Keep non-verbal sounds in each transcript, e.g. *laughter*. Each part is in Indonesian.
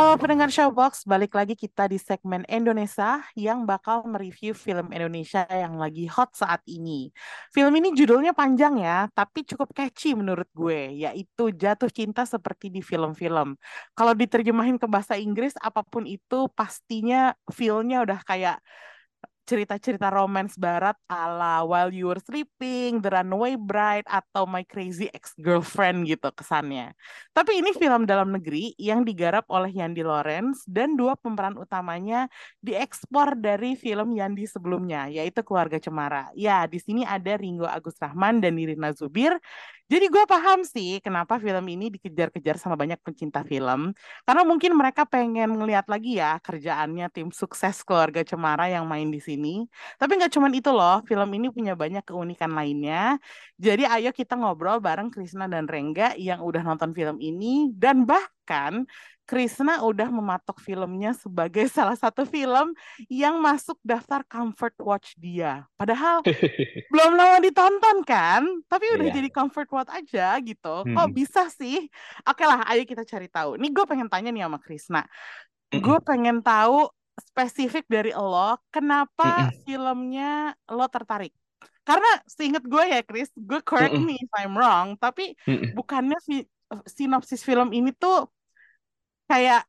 Halo pendengar Showbox, balik lagi kita di segmen Indonesia yang bakal mereview film Indonesia yang lagi hot saat ini. Film ini judulnya panjang ya, tapi cukup catchy menurut gue, yaitu Jatuh Cinta Seperti di Film-Film. Kalau diterjemahin ke bahasa Inggris, apa pun itu pastinya feel-nya udah kayak cerita-cerita romance barat ala While You Were Sleeping, The Runaway Bride, atau My Crazy Ex-Girlfriend gitu kesannya. Tapi ini film dalam negeri yang digarap oleh Yandi Lawrence dan dua pemeran utamanya diekspor dari film Yandi sebelumnya, yaitu Keluarga Cemara. Ya, di sini ada Ringo Agus Rahman dan Nirina Zubir. Jadi gue paham sih kenapa film ini dikejar-kejar sama banyak pencinta film. Karena mungkin mereka pengen ngeliat lagi ya kerjaannya tim sukses Keluarga Cemara yang main di sini. Tapi nggak cuma itu loh, film ini punya banyak keunikan lainnya. Jadi ayo kita ngobrol bareng Krisna dan Rengga yang udah nonton film ini. Dan bahkan Krisna udah mematok filmnya sebagai *laughs* salah satu film yang masuk daftar comfort watch dia. Padahal *laughs* belum lama ditonton kan, tapi udah Iya. jadi comfort watch aja gitu. Kok Hmm. bisa sih? Oke lah, ayo kita cari tahu. Nih gue pengen tanya nih sama Krisna. Gue pengen tahu spesifik dari lo, kenapa Mm-mm. filmnya lo tertarik? Karena seinget gue ya, Chris, gue correct Mm-mm. me if I'm wrong, tapi Mm-mm. bukannya fi- sinopsis film ini tuh kayak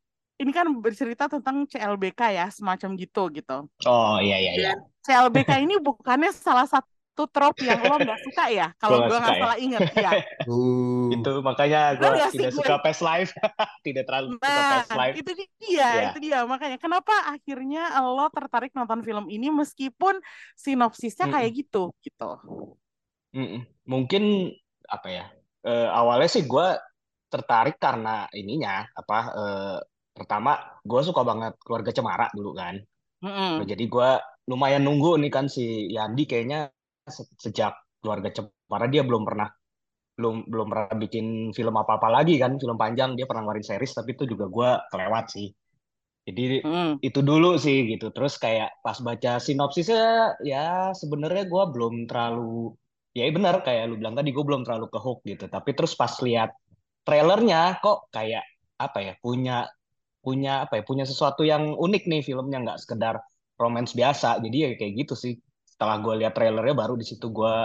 ini kan bercerita tentang CLBK ya, semacam gitu gitu. Oh iya iya iya. Dan CLBK ini bukannya salah satu trope yang lo nggak suka ya, *laughs* kalau gue nggak suka ya. salah inget ya. Itu makanya gue nggak sih tidak gue? suka PES Live. *laughs* tidak terlalu suka Nah, PES Live. itu dia, Ya. itu dia. Makanya kenapa akhirnya lo tertarik nonton film ini meskipun sinopsisnya Mm-mm. kayak gitu, gitu. Mm-mm. Mungkin apa ya? eh, awalnya sih gue tertarik karena ininya apa? eh, pertama gue suka banget keluarga Cemara dulu kan. Mm-mm. Jadi gue lumayan nunggu nih kan si Yandi kayaknya sejak keluarga Cemara dia belum pernah belum belum pernah bikin film apa-apa lagi kan film panjang. Dia pernah ngeluarin series tapi itu juga gue kelewat sih. Jadi Mm. itu dulu sih gitu. Terus kayak pas baca sinopsisnya ya sebenarnya gue belum terlalu ya benar kayak lu bilang tadi gue belum terlalu ke hook gitu. Tapi terus pas lihat trailernya kok kayak apa ya punya punya apa ya punya sesuatu yang unik nih filmnya nggak sekedar romance biasa. Jadi ya kayak gitu sih setelah gue lihat trailernya baru di situ gue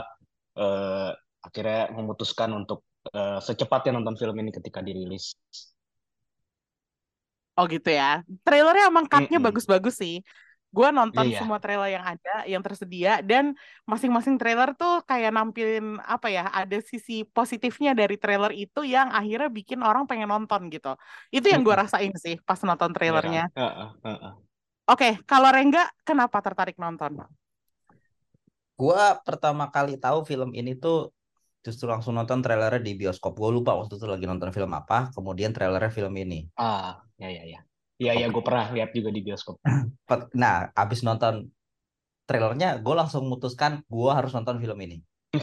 eh, akhirnya memutuskan untuk eh, secepatnya nonton film ini ketika dirilis Oh gitu ya. Trailernya emang cut-nya bagus-bagus sih. Gue nonton Iya. semua trailer yang ada, yang tersedia, dan masing-masing trailer tuh kayak nampilin apa ya, ada sisi positifnya dari trailer itu yang akhirnya bikin orang pengen nonton gitu. Itu yang gue rasain sih pas nonton ya kan trailernya. Heeh, heeh. Oke, kalau Rengga, kenapa tertarik nonton? Gua pertama kali tahu film ini tuh justru langsung nonton trailernya di bioskop. Gue lupa waktu itu lagi nonton film apa, kemudian trailernya film ini. ah ya ya ya Iya iya gue pernah lihat juga di bioskop *clears throat* Nah, abis nonton trailernya, gue langsung memutuskan gue harus nonton film ini. *laughs*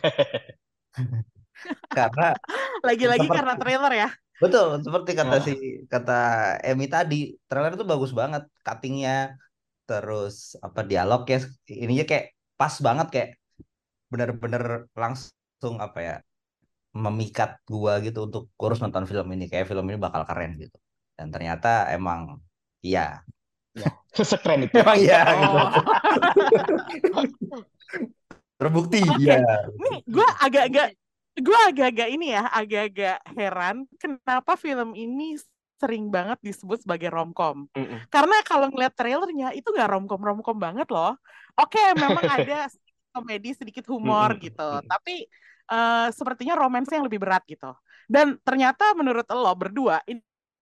Karena Lagi-lagi Seperti- karena trailer ya. betul seperti kata Nah. si kata Emi tadi, trailer itu bagus banget, cuttingnya, terus apa dialognya, ininya kayak pas banget kayak bener-bener langsung apa ya memikat gua gitu untuk gua harus nonton film ini. Kayak film ini bakal keren gitu. Dan ternyata emang iya. *laughs* Sekeren itu. Emang iya gitu. Oh. *laughs* terbukti Oke. iya. Nih, gue agak-agak, gue agak-agak ini ya, agak-agak heran kenapa film ini sering banget disebut sebagai romcom. Mm-mm. Karena kalau ngeliat trailernya itu nggak romcom romcom banget loh. Oke, memang *laughs* ada sedikit komedi, sedikit humor Mm-mm. gitu, Mm-mm. tapi eh, sepertinya romance yang lebih berat gitu. Dan ternyata menurut lo berdua ini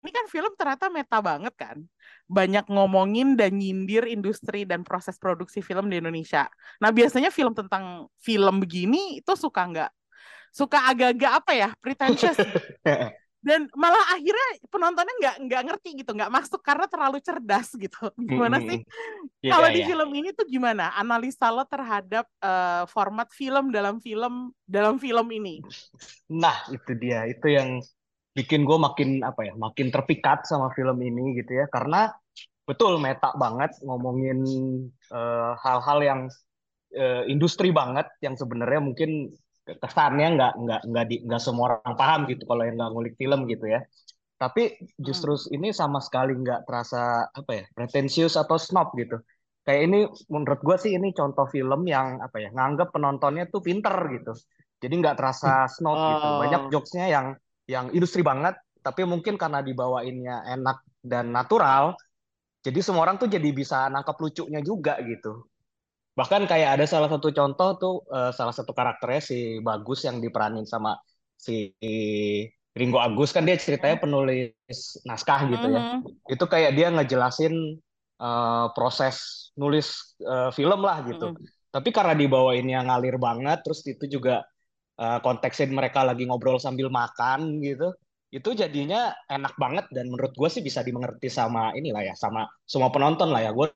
ini kan film ternyata meta banget kan. Banyak ngomongin dan nyindir industri dan proses produksi film di Indonesia. Nah, biasanya film tentang film begini itu suka nggak? Suka agak-agak apa ya? Pretentious. *laughs* dan malah akhirnya penontonnya nggak nggak ngerti gitu nggak masuk karena terlalu cerdas gitu *laughs* gimana sih Iya, kalau di iya. film ini tuh gimana analisa lo terhadap eh, format film dalam film dalam film ini Nah, itu dia. Itu yang bikin gue makin apa ya, makin terpikat sama film ini gitu ya. Karena betul meta banget ngomongin eh, hal-hal yang eh, industri banget yang sebenarnya mungkin kesannya nggak nggak nggak di nggak semua orang paham gitu kalau yang nggak ngulik film gitu ya. Tapi justru ini sama sekali nggak terasa apa ya, pretensius atau snob gitu. Kayak ini menurut gue sih ini contoh film yang apa ya, nganggap penontonnya tuh pinter gitu. Jadi nggak terasa snob gitu. Banyak Oh. jokesnya yang yang industri banget, tapi mungkin karena dibawainnya enak dan natural, jadi semua orang tuh jadi bisa nangkap lucunya juga gitu. Bahkan kayak ada salah satu contoh tuh eh, salah satu karakternya si Bagus yang diperanin sama si Ringo Agus kan dia ceritanya penulis naskah gitu ya. Mhm. Itu kayak dia ngejelasin eh, proses nulis eh, film lah gitu. Mhm. Tapi karena dibawainnya ngalir banget, terus itu juga eh, konteksnya mereka lagi ngobrol sambil makan gitu. Itu jadinya enak banget dan menurut gue sih bisa dimengerti sama inilah ya, sama semua penonton lah ya. Gue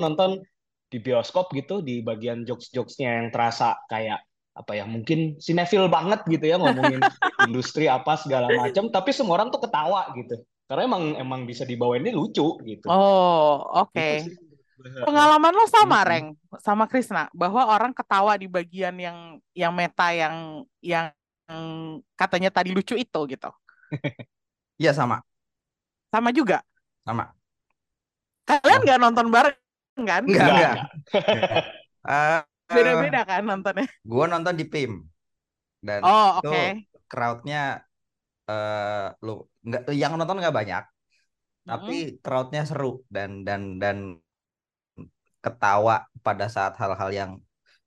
nonton di bioskop gitu di bagian jokes-jokesnya yang terasa kayak apa ya mungkin sinetfil banget gitu ya ngomongin *laughs* industri apa segala macam tapi semua orang tuh ketawa gitu karena emang emang bisa dibawain ini lucu gitu Oh, oke. Sih. Pengalaman lo sama, Mm-mm. Reng, sama Krisna, bahwa orang ketawa di bagian yang yang meta yang yang katanya tadi lucu itu gitu. *laughs* Iya sama, Sama juga. sama. Kalian nggak nonton bareng kan? Enggak, Enggak, enggak. *laughs* Eh, Beda-beda kan nontonnya. gue nonton di PIM dan Oh, itu oke. crowdnya eh lu nggak yang nonton nggak banyak, tapi crowdnya seru dan dan dan ketawa pada saat hal-hal yang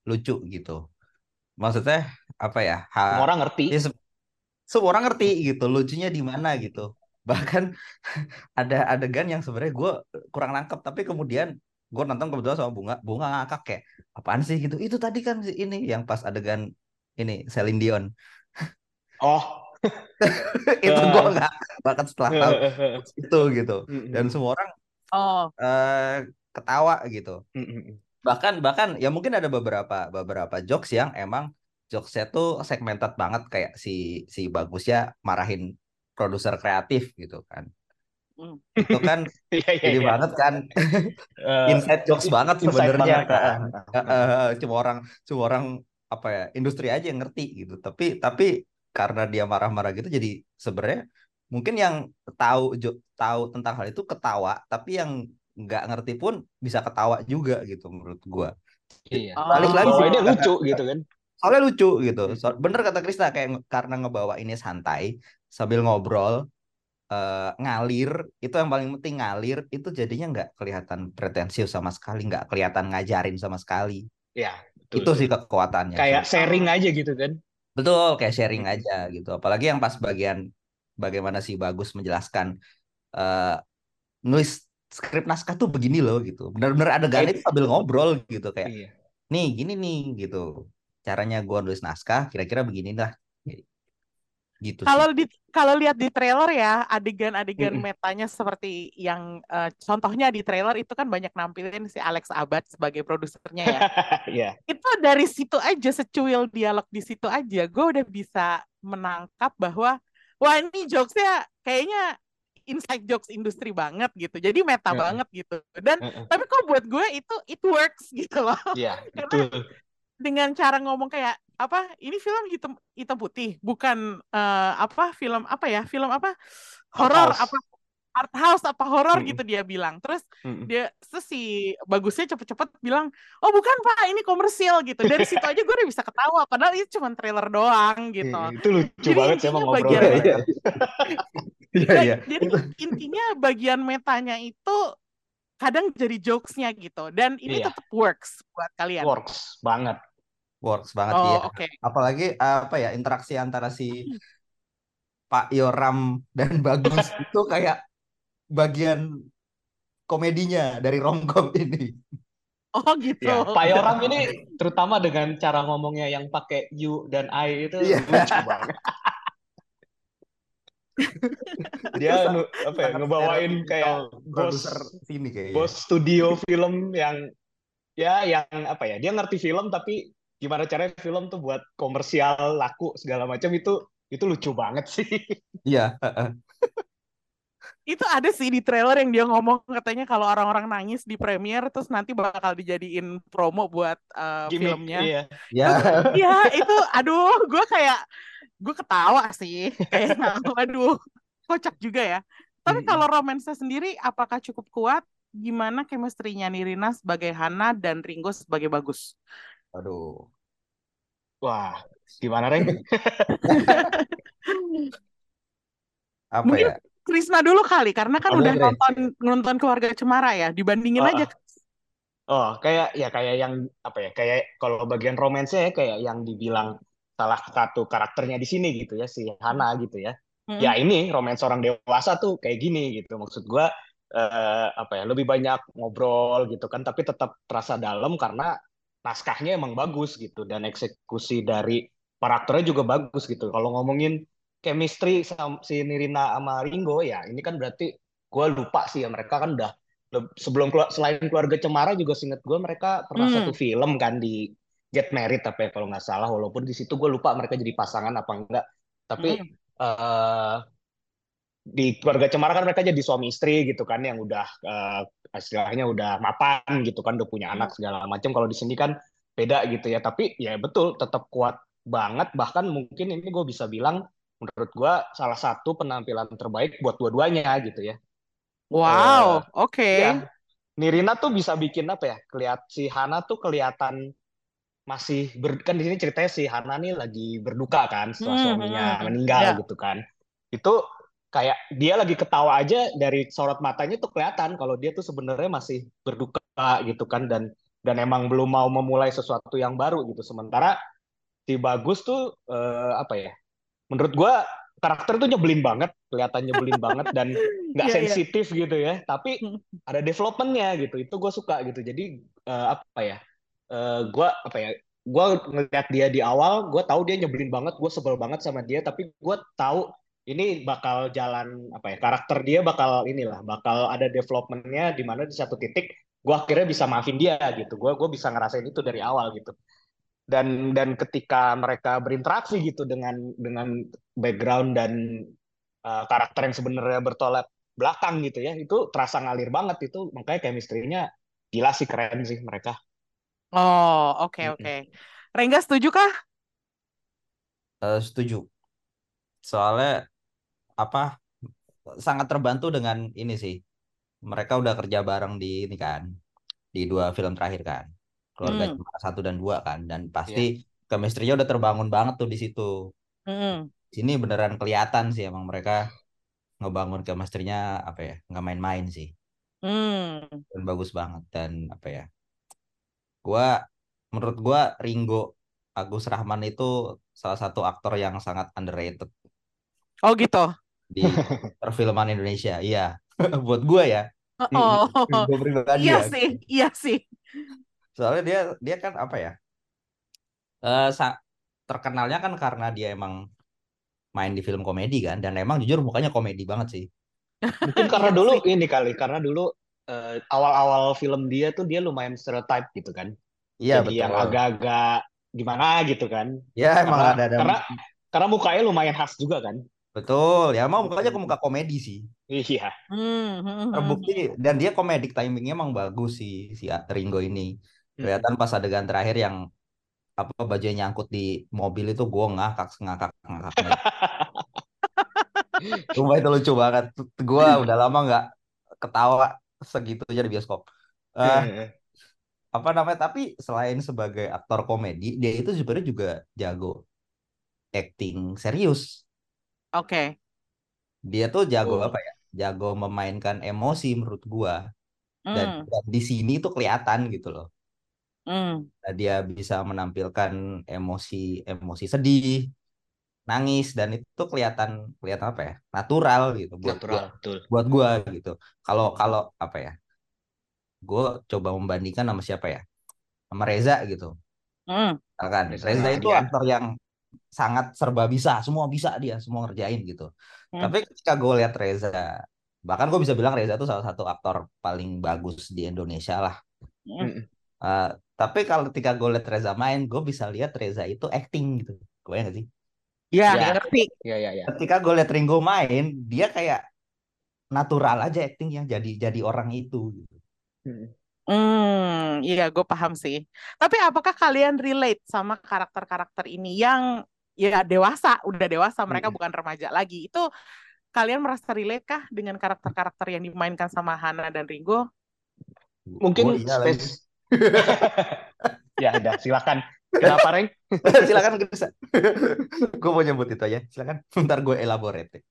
lucu gitu. Maksudnya apa ya? Ha- semua orang ngerti ya, se- semua orang ngerti gitu, lucunya di mana gitu. Bahkan *laughs* ada adegan yang sebenarnya gue kurang nangkep, tapi kemudian gue nonton kebetulan sama bunga, bunga ngakak kayak apaan sih gitu. Itu tadi kan si ini yang pas adegan ini Celine Dion. *laughs* oh *laughs* itu gue nggak bahkan setelah tahu itu gitu. Dan semua orang Oh, eh, ketawa gitu. Bahkan bahkan ya mungkin ada beberapa beberapa jokes yang emang jokesnya tuh segmented banget kayak si si bagusnya marahin produser kreatif gitu kan. Itu kan *laughs* Iya, iya, jadi iya. banget kan Eh, inside jokes banget sebenarnya kan cuma orang cuma orang apa ya industri aja yang ngerti gitu tapi tapi karena dia marah-marah gitu jadi sebenarnya mungkin yang tahu tahu tentang hal itu ketawa tapi yang nggak ngerti pun bisa ketawa juga gitu menurut gua Iya. balik Oh. lagi sih Bawainnya lucu gitu kan. soalnya lucu gitu So- bener kata Krista kayak karena ngebawa ini santai sambil ngobrol eh, ngalir itu yang paling penting ngalir itu jadinya nggak kelihatan pretensius sama sekali nggak kelihatan ngajarin sama sekali Iya, itu betul. sih kekuatannya Kayak sih. sharing aja gitu kan. betul kayak sharing aja gitu apalagi yang pas bagian bagaimana si bagus menjelaskan eh nulis skrip naskah tuh begini loh gitu benar-benar adegannya itu sambil ngobrol gitu kayak Iya. nih gini nih gitu caranya gua nulis naskah kira-kira begini lah gitu Kalau di kalau lihat di trailer ya adegan-adegan Mm-mm. metanya seperti yang eh, contohnya di trailer itu kan banyak nampilin si Alex Abad sebagai produsernya ya. *laughs* Iya. itu dari situ aja secuil dialog di situ aja gue udah bisa menangkap bahwa wah ini jokesnya kayaknya inside jokes industri banget gitu jadi meta Heeh. banget gitu dan Heeh. tapi kok buat gue itu it works gitu loh Iya, *laughs* Karena- betul. dengan cara ngomong kayak apa ini film hitam hitam putih bukan eh, apa film apa ya film apa horor apa art house apa horor Mm-mm. gitu dia bilang terus Mm-mm. dia terus si bagusnya cepet-cepet bilang oh bukan pak ini komersial gitu dari situ aja gue udah bisa ketawa padahal itu cuma trailer doang gitu Iya, Itu lucu Jadi banget bagian- ngobrolnya. iya Ba- *laughs* iya jadi intinya bagian metanya itu kadang jadi jokesnya gitu dan ini Iya. tetap works buat kalian Works banget. Works banget oh ya oke apalagi apa ya interaksi antara si Pak Yoram dan Bagus *laughs* itu kayak bagian komedinya dari romcom ini oh gitu Ya, Pak Yoram ini *laughs* terutama dengan cara ngomongnya yang pakai you dan I itu Iya. lucu banget. *laughs* Dia Sangat- nu- apa ya ngebawain kayak bos sini kayaknya. bos studio film yang ya yang apa ya dia ngerti film tapi gimana caranya film tuh buat komersial laku segala macam itu itu lucu banget sih. *laughs* Iya, heeh. Itu ada sih di trailer yang dia ngomong katanya kalau orang-orang nangis di premiere terus nanti bakal dijadiin promo buat eh, Gimmick, filmnya. iya. Ya, *laughs* Iya, itu aduh, gue kayak gue ketawa sih. *laughs* Kayak aduh, kocak juga ya. Tapi kalau romansnya sendiri apakah cukup kuat? Gimana chemistry-nya Nirina sebagai Hana dan Ringo sebagai Bagus? Aduh. Wah, gimana Reng? *laughs* Apa Mungkin ya? Krisna dulu kali karena kan udah nonton nonton keluarga Cemara ya. Dibandingin Oh, aja. Oh, kayak ya kayak yang apa ya? Kayak kalau bagian romansnya ya kayak yang dibilang salah satu karakternya di sini gitu ya si Hana gitu ya. Mm-mm. Ya ini romans orang dewasa tuh kayak gini gitu. Maksud gua eh, apa ya? Lebih banyak ngobrol gitu kan, tapi tetap terasa dalam karena naskahnya emang bagus gitu dan eksekusi dari karakternya juga bagus gitu. Kalau ngomongin chemistry sama si Nirina sama Ringo ya, ini kan berarti gua lupa sih ya mereka kan udah sebelum selain keluarga Cemara juga seinget gue mereka pernah Hmm. satu film kan di Get Married apa ya kalau nggak salah walaupun di situ gue lupa mereka jadi pasangan apa enggak tapi Hmm. eh, di keluarga Cemara kan mereka jadi suami istri gitu kan yang udah eh, istilahnya udah mapan gitu kan udah punya anak segala macam kalau di sini kan beda gitu ya tapi ya betul tetap kuat banget bahkan mungkin ini gue bisa bilang menurut gue salah satu penampilan terbaik buat dua-duanya gitu ya Wow, oke. Iya, Nirina tuh bisa bikin apa ya? Kelihat si Hana tuh kelihatan masih ber, kan di sini ceritanya si Hana nih lagi berduka kan setelah Hmm, suaminya hmm, meninggal ya. gitu kan. Itu kayak dia lagi ketawa aja dari sorot matanya tuh kelihatan kalau dia tuh sebenarnya masih berduka gitu kan dan dan emang belum mau memulai sesuatu yang baru gitu. Sementara si Bagus tuh eh, apa ya? Menurut gua karakter tuh nyebelin banget, kelihatan nyebelin *laughs* banget dan nggak Iya, iya. sensitif gitu ya. Tapi *laughs* ada developmentnya gitu itu gue suka gitu jadi eh, apa ya eh, gue apa ya gue ngeliat dia di awal gue tahu dia nyebelin banget gue sebel banget sama dia tapi gue tahu ini bakal jalan apa ya karakter dia bakal inilah bakal ada developmentnya di mana di satu titik gue akhirnya bisa maafin dia gitu gue gue bisa ngerasain itu dari awal gitu dan dan ketika mereka berinteraksi gitu dengan dengan background dan uh, karakter yang sebenarnya bertolak belakang gitu ya itu terasa ngalir banget itu makanya chemistry-nya gila sih keren sih mereka Oh, oke Mm-mm. oke. Rengga setuju kah? Eh, setuju. Soalnya apa sangat terbantu dengan ini sih. Mereka udah kerja bareng di ini kan, di dua film terakhir kan. Keluarga Hmm. Cemara satu dan dua kan, dan pasti chemistry-nya udah terbangun banget tuh di situ. Mm-mm. Sini beneran kelihatan sih emang mereka ngebangun chemistry-nya apa ya, nggak main-main sih. Hmm. Dan bagus banget dan apa ya. Gua menurut gua Ringo Agus Rahman itu salah satu aktor yang sangat underrated Oh gitu. di perfilman Indonesia. Iya, *laughs* buat gua ya. Oh, *laughs* Gue pribadi iya ya. sih, iya sih. Soalnya dia dia kan apa ya? Eh sa- terkenalnya kan karena dia emang main di film komedi kan dan emang jujur mukanya komedi banget sih. mungkin karena Iya dulu sih. ini kali karena dulu eh, awal-awal film dia tuh dia lumayan stereotype gitu kan Iya jadi yang betul. agak-agak gimana gitu kan Ya emang karena ada ada karena karena mukanya lumayan khas juga kan betul. Ya emang mukanya ke muka komedi sih. iya Hmm, hmm, hmm, Terbukti dan dia komedik timingnya emang bagus sih si Ringo ini. Kelihatan pas adegan terakhir yang apa bajunya nyangkut di mobil itu gue ngakak ngakak ngakaknya. *laughs* Sumpah itu lucu banget. Gue udah lama nggak ketawa segitunya di bioskop. Eh, apa namanya? Tapi selain sebagai aktor komedi, dia itu sebenarnya juga jago acting serius. Oke. Dia tuh jago Oh. apa ya? Jago memainkan emosi menurut gua. Dan, Hmm, dan di sini itu kelihatan gitu loh. hmm. Nah, dia bisa menampilkan emosi emosi sedih, nangis dan itu kelihatan kelihatan apa ya? Natural gitu buat gua natural betul buat gua gitu. Kalau kalau apa ya? Gue coba membandingkan sama siapa ya? Sama Reza gitu. Hmm. Misalkan Reza Reza itu Rahadian. aktor yang sangat serba bisa, semua bisa dia, semua ngerjain gitu. Hmm. Tapi ketika gue lihat Reza, bahkan gue bisa bilang Reza itu salah satu aktor paling bagus di Indonesia lah. Hmm. Uh, tapi kalau ketika gue lihat Reza main, gue bisa lihat Reza itu acting gitu. Gue nggak sih? Ya, Ya. ngerti. Iya iya iya. Ketika gue lihat Ringo main, dia kayak natural aja actingnya, jadi jadi orang itu. Gitu. Mm. Hmm, iya gue paham sih. Tapi apakah kalian relate sama karakter-karakter ini yang ya dewasa, udah dewasa, mereka Mm. bukan remaja lagi. Itu kalian merasa relate kah dengan karakter-karakter yang dimainkan sama Hana dan Ringo? Mungkin Oh, iya space. *laughs* ya udah silakan. *laughs* Kenapa Reng? *laughs* silakan bisa. gue mau nyebut itu aja. Silakan. Ntar gue elaborate.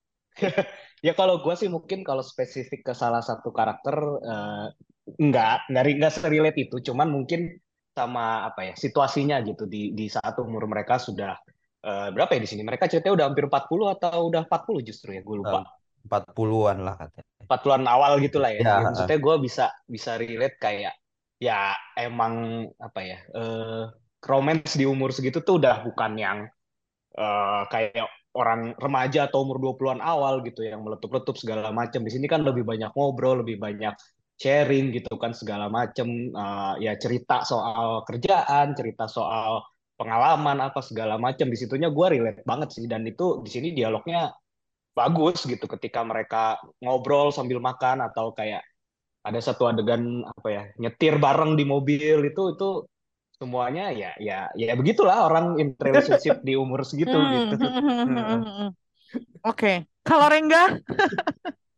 Ya kalau gue sih mungkin kalau spesifik ke salah satu karakter eh, enggak, enggak enggak serelate itu, cuman mungkin sama apa ya situasinya gitu di di saat umur mereka sudah eh, berapa ya di sini? Mereka ceritanya udah hampir 40 atau udah 40 justru ya, gue lupa. 40-an lah katanya. 40-an awal gitu lah ya. Ya. Ya, maksudnya gue bisa bisa relate kayak ya emang apa ya eh romance di umur segitu tuh udah bukan yang eh, kayak orang remaja atau umur 20-an awal gitu yang meletup-letup segala macam. Di sini kan lebih banyak ngobrol, lebih banyak sharing gitu kan segala macam Eh, ya cerita soal kerjaan, cerita soal pengalaman apa segala macam. Di situnya gue relate banget sih dan itu di sini dialognya bagus gitu ketika mereka ngobrol sambil makan atau kayak ada satu adegan apa ya nyetir bareng di mobil itu itu semuanya ya ya ya begitulah orang in relationship di umur segitu Hmm, gitu. hmm, hmm. Oke, kalau Rengga,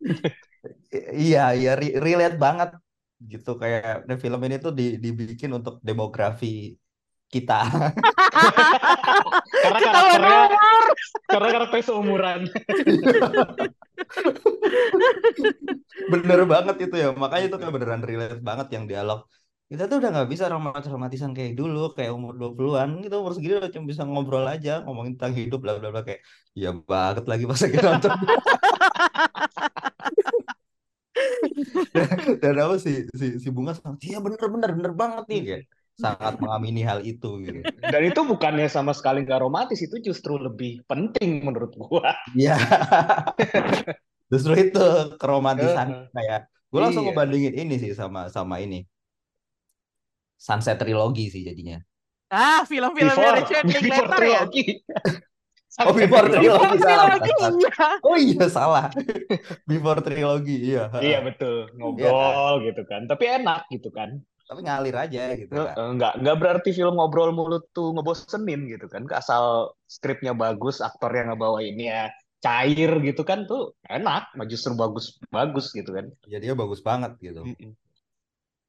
*laughs* Iya, iya re- relate banget gitu kayak film ini tuh di, dibikin untuk demografi kita. Karena karakternya umur. karena karakternya seumuran. Bener banget itu ya, makanya itu kayak beneran relate banget yang dialog. Kita tuh udah nggak bisa romantis-romantisan kayak dulu, kayak umur 20-an gitu, umur segini udah cuma bisa ngobrol aja, ngomongin tentang hidup, bla bla bla kayak ya banget lagi pas lagi nonton. *laughs* dan, dan apa sih si si bunga sama iya bener bener bener banget nih kayak sangat mengamini hal itu gitu. Dan itu bukannya sama sekali nggak romantis, itu justru lebih penting menurut gua. Iya. *laughs* Justru itu keromantisan kayak gue langsung Iya. ngebandingin ini sih sama sama ini. Sunset Trilogy sih jadinya. Ah, film-filmnya Richard Linklater ya? trilogy. *laughs* Oh, before trilogy. Before salah, trilogy, salah. iya. Oh iya salah. Before Trilogy iya. Iya betul, ngobrol gitu kan. Tapi enak gitu kan. Tapi ngalir aja gitu kan. Nggak, nggak berarti film ngobrol mulut tuh ngebosenin gitu kan. Asal skripnya bagus, aktor yang ngebawainnya cair gitu kan tuh enak, justru bagus bagus gitu kan. Jadinya bagus banget gitu.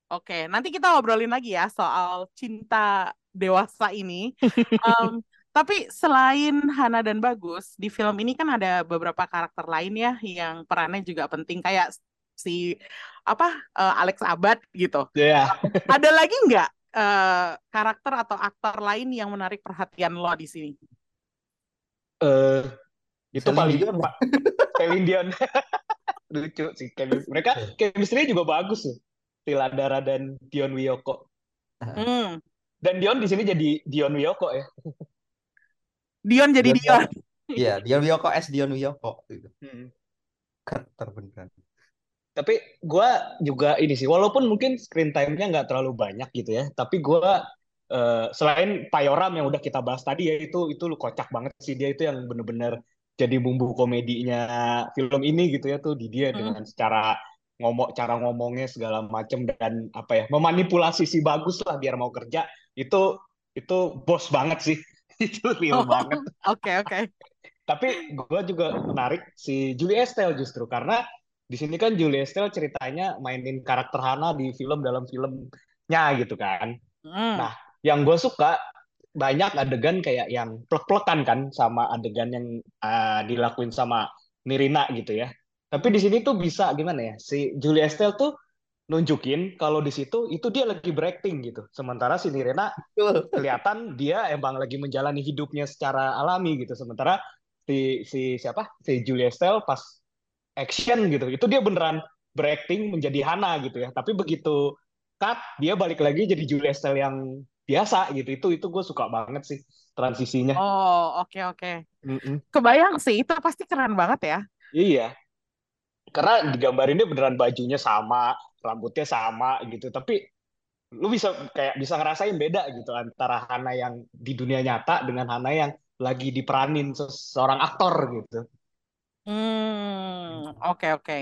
Oke, nanti kita ngobrolin lagi ya soal cinta dewasa ini. *laughs* Em, tapi selain Hana dan Bagus, di film ini kan ada beberapa karakter lain ya yang perannya juga penting kayak si apa eh, Alex Abad gitu. Ya, Ada lagi nggak eh, karakter atau aktor lain yang menarik perhatian lo di sini? eh itu Celine paling Dion. *laughs* Pak Celine Dion. *laughs* Lucu sih. Mereka chemistry juga bagus loh. Tiladara dan Dion Wiyoko. Hmm, Dan Dion di sini jadi Dion Wiyoko ya. Dion jadi Dion Dion. Iya, Dion Wiyoko S Dion Wiyoko gitu. Hmm. Karakter beneran. Tapi gue juga ini sih, walaupun mungkin screen time-nya nggak terlalu banyak gitu ya, tapi gue eh, selain Payoram yang udah kita bahas tadi ya itu itu lu kocak banget sih dia itu yang bener-bener jadi bumbu komedinya film ini gitu ya tuh di dia Hmm. dengan secara ngomong cara ngomongnya segala macem dan apa ya memanipulasi si bagus lah biar mau kerja itu itu bos banget sih *laughs* itu real banget. Oke oke. Tapi gue juga menarik si Julie Estelle justru karena di sini kan Julie Estelle ceritanya mainin karakter Hana di film dalam filmnya gitu kan. Hmm. Nah, yang gue suka banyak adegan kayak yang plek-plekan kan sama adegan yang uh, dilakuin sama Nirina gitu ya. Tapi di sini tuh bisa gimana ya? Si Julie Estelle tuh nunjukin kalau di situ itu dia lagi berakting gitu. Sementara si Nirina kelihatan dia emang lagi menjalani hidupnya secara alami gitu. Sementara si si siapa? Si Julia Estelle pas action gitu. Itu dia beneran berakting menjadi Hana gitu ya. Tapi begitu cut dia balik lagi jadi Julia Estelle yang biasa gitu. Itu itu gue suka banget sih. transisinya. Oh, oke oke. Mm-mm. Kebayang sih, itu pasti keren banget ya. Iya, karena digambarinnya beneran bajunya sama, rambutnya sama gitu. Tapi lu bisa kayak bisa ngerasain beda gitu antara Hana yang di dunia nyata dengan Hana yang lagi diperanin seseorang aktor gitu. Hmm, oke oke.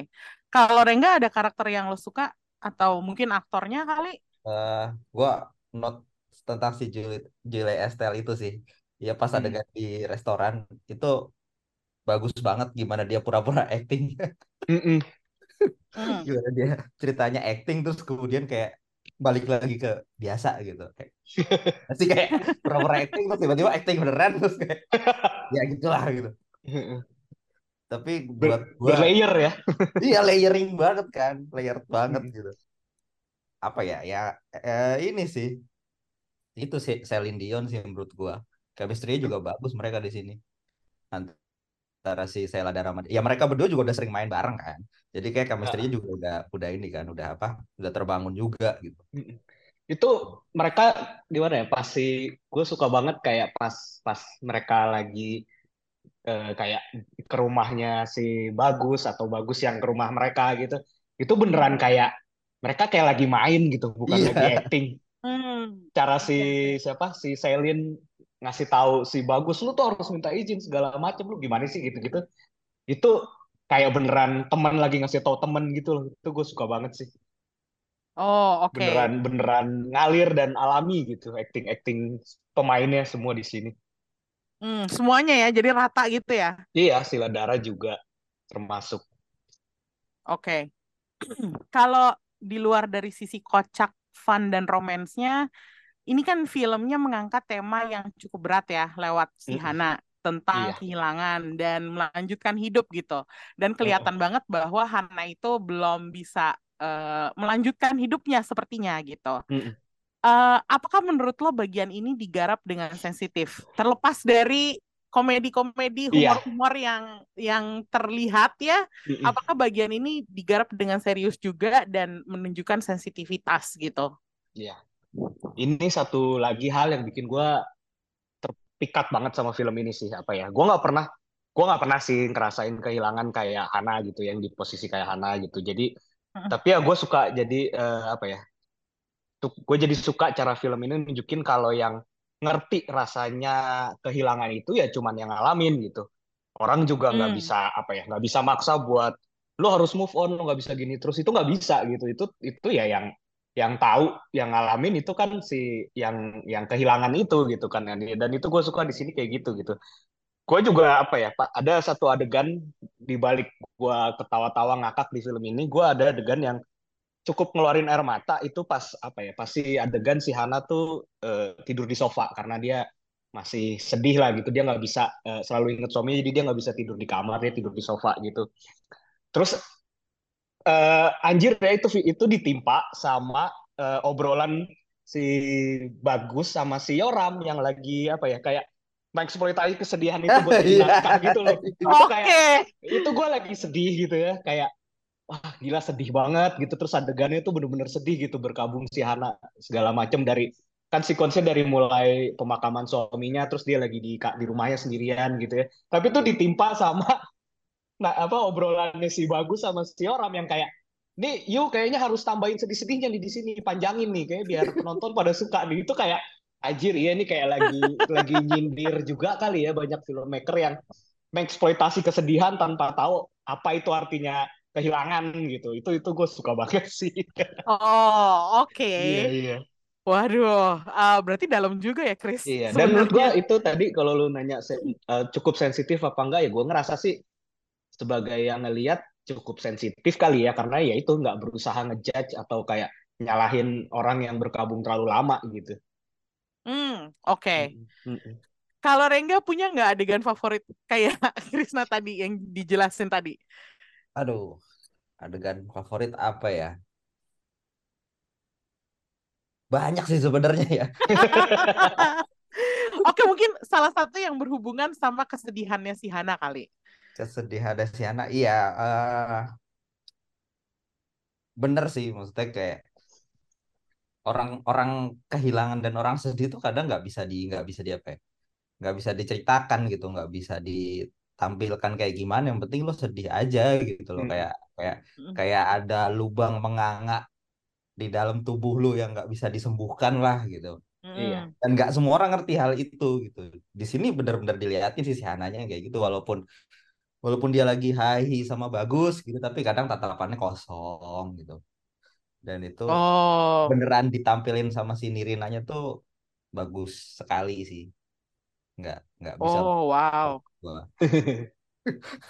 Kalau Rengga ada karakter yang lo suka atau mungkin aktornya kali? Eh, gua not tentang si Julie, Julie Estelle itu sih. Ya pas Hmm. adegan di restoran itu bagus banget gimana dia pura-pura acting. Mm-mm. Hmm. *laughs* Gimana dia ceritanya acting terus kemudian kayak balik lagi ke biasa gitu. Kayak *laughs* pasti kayak pura-pura acting terus tiba-tiba acting beneran terus kayak ya gitulah gitu. Tapi buat Ber- gua berlayer ya. *laughs* iya layering banget kan, layered banget Mm. gitu. Apa ya? Ya eh, ini sih. Itu sih Celine Dion sih menurut gua. Chemistry-nya juga bagus mereka di sini. Antara si Sheila dan Rahman. Ya mereka berdua juga udah sering main bareng kan. Jadi kayak chemistry-nya juga udah udah ini kan, udah apa? Udah terbangun juga gitu. Mm-mm. Itu mereka gimana ya? Pasti gue suka banget kayak pas pas mereka lagi eh, kayak ke rumahnya si Bagus atau Bagus yang ke rumah mereka gitu. Itu beneran kayak mereka kayak lagi main gitu, bukan Iya. lagi acting. Hmm. Cara si oke. siapa si Celine ngasih tahu si Bagus lu tuh harus minta izin segala macem lu gimana sih gitu-gitu. Itu kayak beneran teman lagi ngasih tahu temen gitu loh. Itu gue suka banget sih. Oh, oke. Beneran beneran ngalir dan alami gitu acting-acting pemainnya semua di sini. Hmm, semuanya ya, jadi rata gitu ya. Iya, Sila Dara juga termasuk. Oke. *clears throat* Kalau di luar dari sisi kocak, fun dan romansnya, ini kan filmnya mengangkat tema yang cukup berat ya lewat si Mm-mm. Hana tentang Iya. kehilangan dan melanjutkan hidup gitu. Dan kelihatan banget bahwa Hana itu belum bisa eh, melanjutkan hidupnya sepertinya gitu. Mm-mm. Eh, apakah menurut lo bagian ini digarap dengan sensitif? Terlepas dari komedi-komedi, Iya. humor-humor yang yang terlihat ya, Mm-mm. apakah bagian ini digarap dengan serius juga dan menunjukkan sensitivitas gitu? Iya. Ini satu lagi hal yang bikin gue terpikat banget sama film ini sih apa ya? Gue nggak pernah, gue nggak pernah sih ngerasain kehilangan kayak Hana gitu, yang di posisi kayak Hana gitu. Jadi, tapi ya gue suka jadi eh, apa ya? Gue jadi suka cara film ini nunjukin kalau yang ngerti rasanya kehilangan itu ya cuman yang ngalamin gitu. Orang juga nggak Hmm. bisa apa ya, nggak bisa maksa buat lo harus move on, lo nggak bisa gini terus itu nggak bisa gitu. Itu itu ya yang yang tahu, yang ngalamin itu kan si yang yang kehilangan itu gitu kan. Dan itu gue suka di sini kayak gitu gitu. Gue juga apa ya, Pak, ada satu adegan di balik gue ketawa-tawa ngakak di film ini, gue ada adegan yang cukup ngeluarin air mata itu pas apa ya pasti adegan si Hana tuh eh, tidur di sofa karena dia masih sedih lah gitu dia nggak bisa eh, selalu inget suaminya jadi dia nggak bisa tidur di kamar dia tidur di sofa gitu terus eh, anjir ya itu itu ditimpa sama eh, obrolan si Bagus sama si Yoram yang lagi apa ya kayak mengeksploitasi kesedihan itu buat *laughs* Iya. naskah gitu loh itu Oke. kayak itu gue lagi sedih gitu ya kayak wah gila sedih banget gitu. Terus adegannya tuh bener-bener sedih gitu berkabung si Hana segala macam dari kan sequence-nya dari mulai pemakaman suaminya terus dia lagi di di rumahnya sendirian gitu ya. Tapi tuh ditimpa sama *laughs* nah apa obrolannya si Bagus sama si Oram yang kayak nih you kayaknya harus tambahin sedih-sedihnya nih di sini panjangin nih kayak biar *laughs* penonton pada suka. Nih itu kayak Anjir, iya ini kayak lagi lagi nyindir juga kali ya banyak filmmaker yang mengeksploitasi kesedihan tanpa tahu apa itu artinya kehilangan gitu. Itu itu gue suka banget *laughs* sih. Oh, oke. Iya iya. Waduh, ah, berarti dalam juga ya, Chris. Iya. Dan menurut gue itu tadi kalau lu nanya se- eh, cukup sensitif apa enggak ya, gue ngerasa sih sebagai yang ngelihat cukup sensitif kali ya karena ya itu nggak berusaha ngejudge atau kayak nyalahin orang yang berkabung terlalu lama gitu. Hmm, oke. Mm-mm. Mm-mm. Kalau Rengga punya nggak adegan favorit kayak *laughs* Krisna tadi yang dijelasin tadi? Aduh, adegan favorit apa ya? Banyak sih sebenarnya ya. *laughs* Oke, mungkin salah satu yang berhubungan sama kesedihannya si Hana kali. Kesedihan ada si anak. Iya, eh, bener sih maksudnya kayak orang-orang kehilangan dan orang sedih itu kadang nggak bisa di nggak bisa di apa ya, nggak bisa diceritakan gitu nggak bisa ditampilkan kayak gimana yang penting lo sedih aja gitu loh Mm. kayak kayak Mm. kayak ada lubang menganga di dalam tubuh lu yang nggak bisa disembuhkan lah gitu Iya. Mm. dan nggak semua orang ngerti hal itu gitu di sini benar-benar diliatin sih si Hananya kayak gitu walaupun walaupun dia lagi high sama bagus gitu tapi kadang tatapannya kosong gitu dan itu Oh. beneran ditampilin sama si Nirinanya tuh bagus sekali sih nggak nggak bisa Oh, wow. *laughs* gua.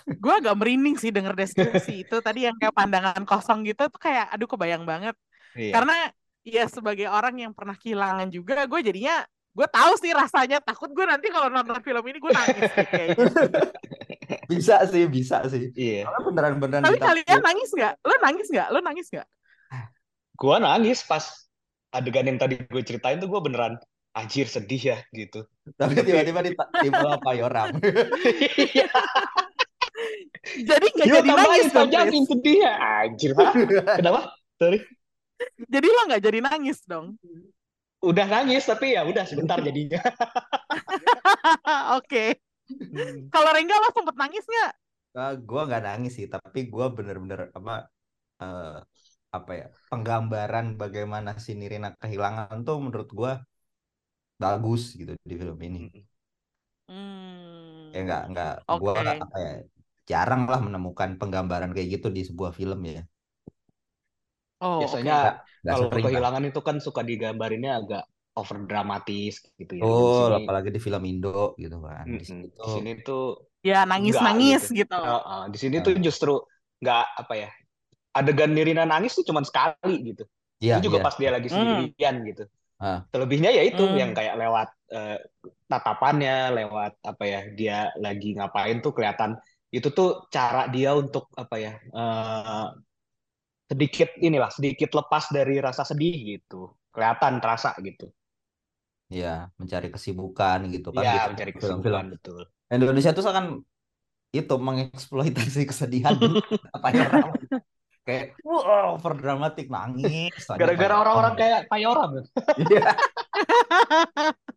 Gue agak merinding sih denger deskripsi itu tadi yang kayak pandangan kosong gitu tuh kayak aduh kebayang banget. Iya. Karena ya sebagai orang yang pernah kehilangan juga gue jadinya gue tahu sih rasanya takut gue nanti kalau nonton film ini gue nangis sih kayaknya. *laughs* bisa sih bisa sih Iya. Soalnya beneran beneran Tapi ditampilin kalian nangis nggak? Lo nangis nggak? Lo nangis nggak? Gua nangis pas adegan yang tadi gue ceritain tuh gue beneran anjir sedih ya gitu. tapi tiba-tiba ditimpul apa Yoram *laughs* Iya. Jadi nggak jadi nangis dong, panjangin Chris. sedih ya. Anjir. Hah? *laughs* Kenapa? Sorry. Jadi lo nggak jadi nangis dong. Udah nangis tapi ya udah sebentar jadinya. *laughs* Oke. Kalau Rengga lo sempet nangis nggak? Nah, gue nggak nangis sih, tapi gue bener-bener apa eh, apa ya penggambaran bagaimana si Nirina kehilangan tuh menurut gue bagus gitu di film ini. Hmm. Ya nggak nggak Oke. gue apa ya jarang lah menemukan penggambaran kayak gitu di sebuah film ya. Oh, oke. Biasanya Nggak kalau sering lah. kehilangan itu kan suka digambarinnya agak over dramatis gitu ya. Di Oh, sini, apalagi di film Indo gitu kan. Di Mm-mm. sini di tuh sini tuh Ya enggak nangis-nangis gitu. gitu. Uh, uh, di sini tuh justru nggak apa ya adegan Nirina nangis tuh cuman sekali gitu. iya itu juga iya. pas dia lagi Hmm. sendirian gitu. Ah. Selebihnya ya itu Hmm. yang kayak lewat eh, tatapannya, lewat apa ya dia lagi ngapain tuh kelihatan itu tuh cara dia untuk apa ya eh, sedikit inilah sedikit lepas dari rasa sedih gitu. Kelihatan terasa gitu. Iya, mencari kesibukan gitu kan Ya, gitu. mencari kesibukan betul. Indonesia tuh kan itu mengeksploitasi kesedihan *laughs* apa ya orang kayak wow over dramatik nangis Gara-gara kayak, orang-orang kayak Payoram. Iya. *laughs*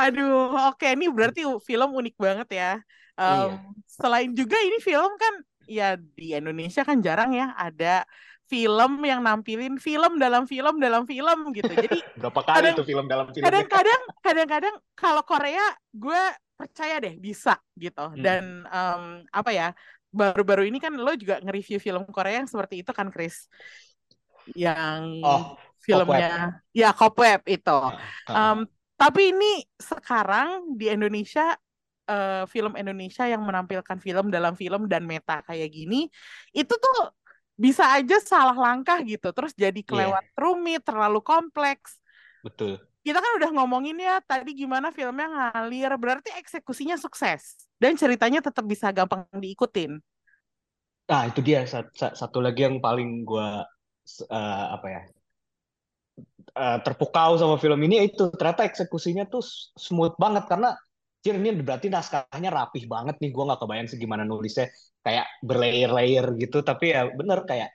Aduh, oke ini berarti film unik banget ya. Em, Iya. Selain juga ini film kan ya di Indonesia kan jarang ya ada film yang nampilin film dalam film dalam film gitu. Jadi *laughs* Berapa kali Kadang- tuh film dalam filmnya? kadang-kadang kadang-kadang kalau Korea gue percaya deh bisa gitu. Hmm. Dan em, apa ya baru-baru ini kan lo juga nge-review film Korea yang seperti itu kan Chris? Yang Oh, filmnya ya Cobweb itu. Um, tapi ini sekarang di Indonesia eh, film Indonesia yang menampilkan film dalam film dan meta kayak gini itu tuh bisa aja salah langkah gitu terus jadi kelewat rumit terlalu kompleks betul. Kita kan udah ngomongin ya tadi gimana filmnya ngalir. Berarti eksekusinya sukses. Dan ceritanya tetap bisa gampang diikutin. Nah, itu dia. Sa- sa- satu lagi yang paling gua s- eh, apa ya eh, terpukau sama film ini itu ternyata eksekusinya tuh smooth banget. Karena Jir, ini berarti naskahnya rapih banget nih. Gua nggak kebayang sih gimana nulisnya kayak berlayer-layer gitu. Tapi ya bener kayak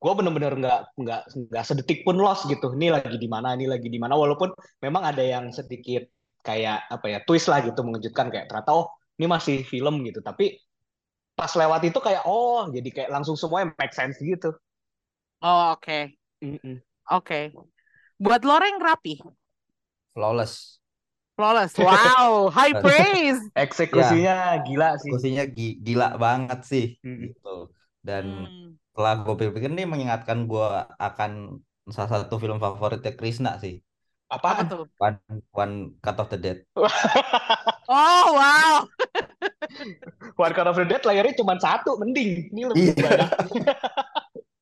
gua bener-bener nggak nggak nggak sedetik pun lost gitu. Ini lagi di mana ini lagi di mana. Walaupun memang ada yang sedikit kayak apa ya twist lah gitu mengejutkan kayak ternyata oh ini masih film gitu. Tapi pas lewat itu kayak oh jadi kayak langsung semuanya make sense gitu. oh oke. Mm-mm. oke. Buat loreng rapi? Flawless. Flawless. Wow high *laughs* praise. Eksekusinya gila sih. eksekusinya gi- gila banget sih Mm. gitu. Dan Hmm. Setelah gue pikir ini mengingatkan gue akan salah satu film favoritnya Krisna sih apa Apaan? tuh One, One Cut of the Dead *laughs* oh wow One Cut of the Dead layarnya cuma satu, mending. Ini lebih Iya. banyak.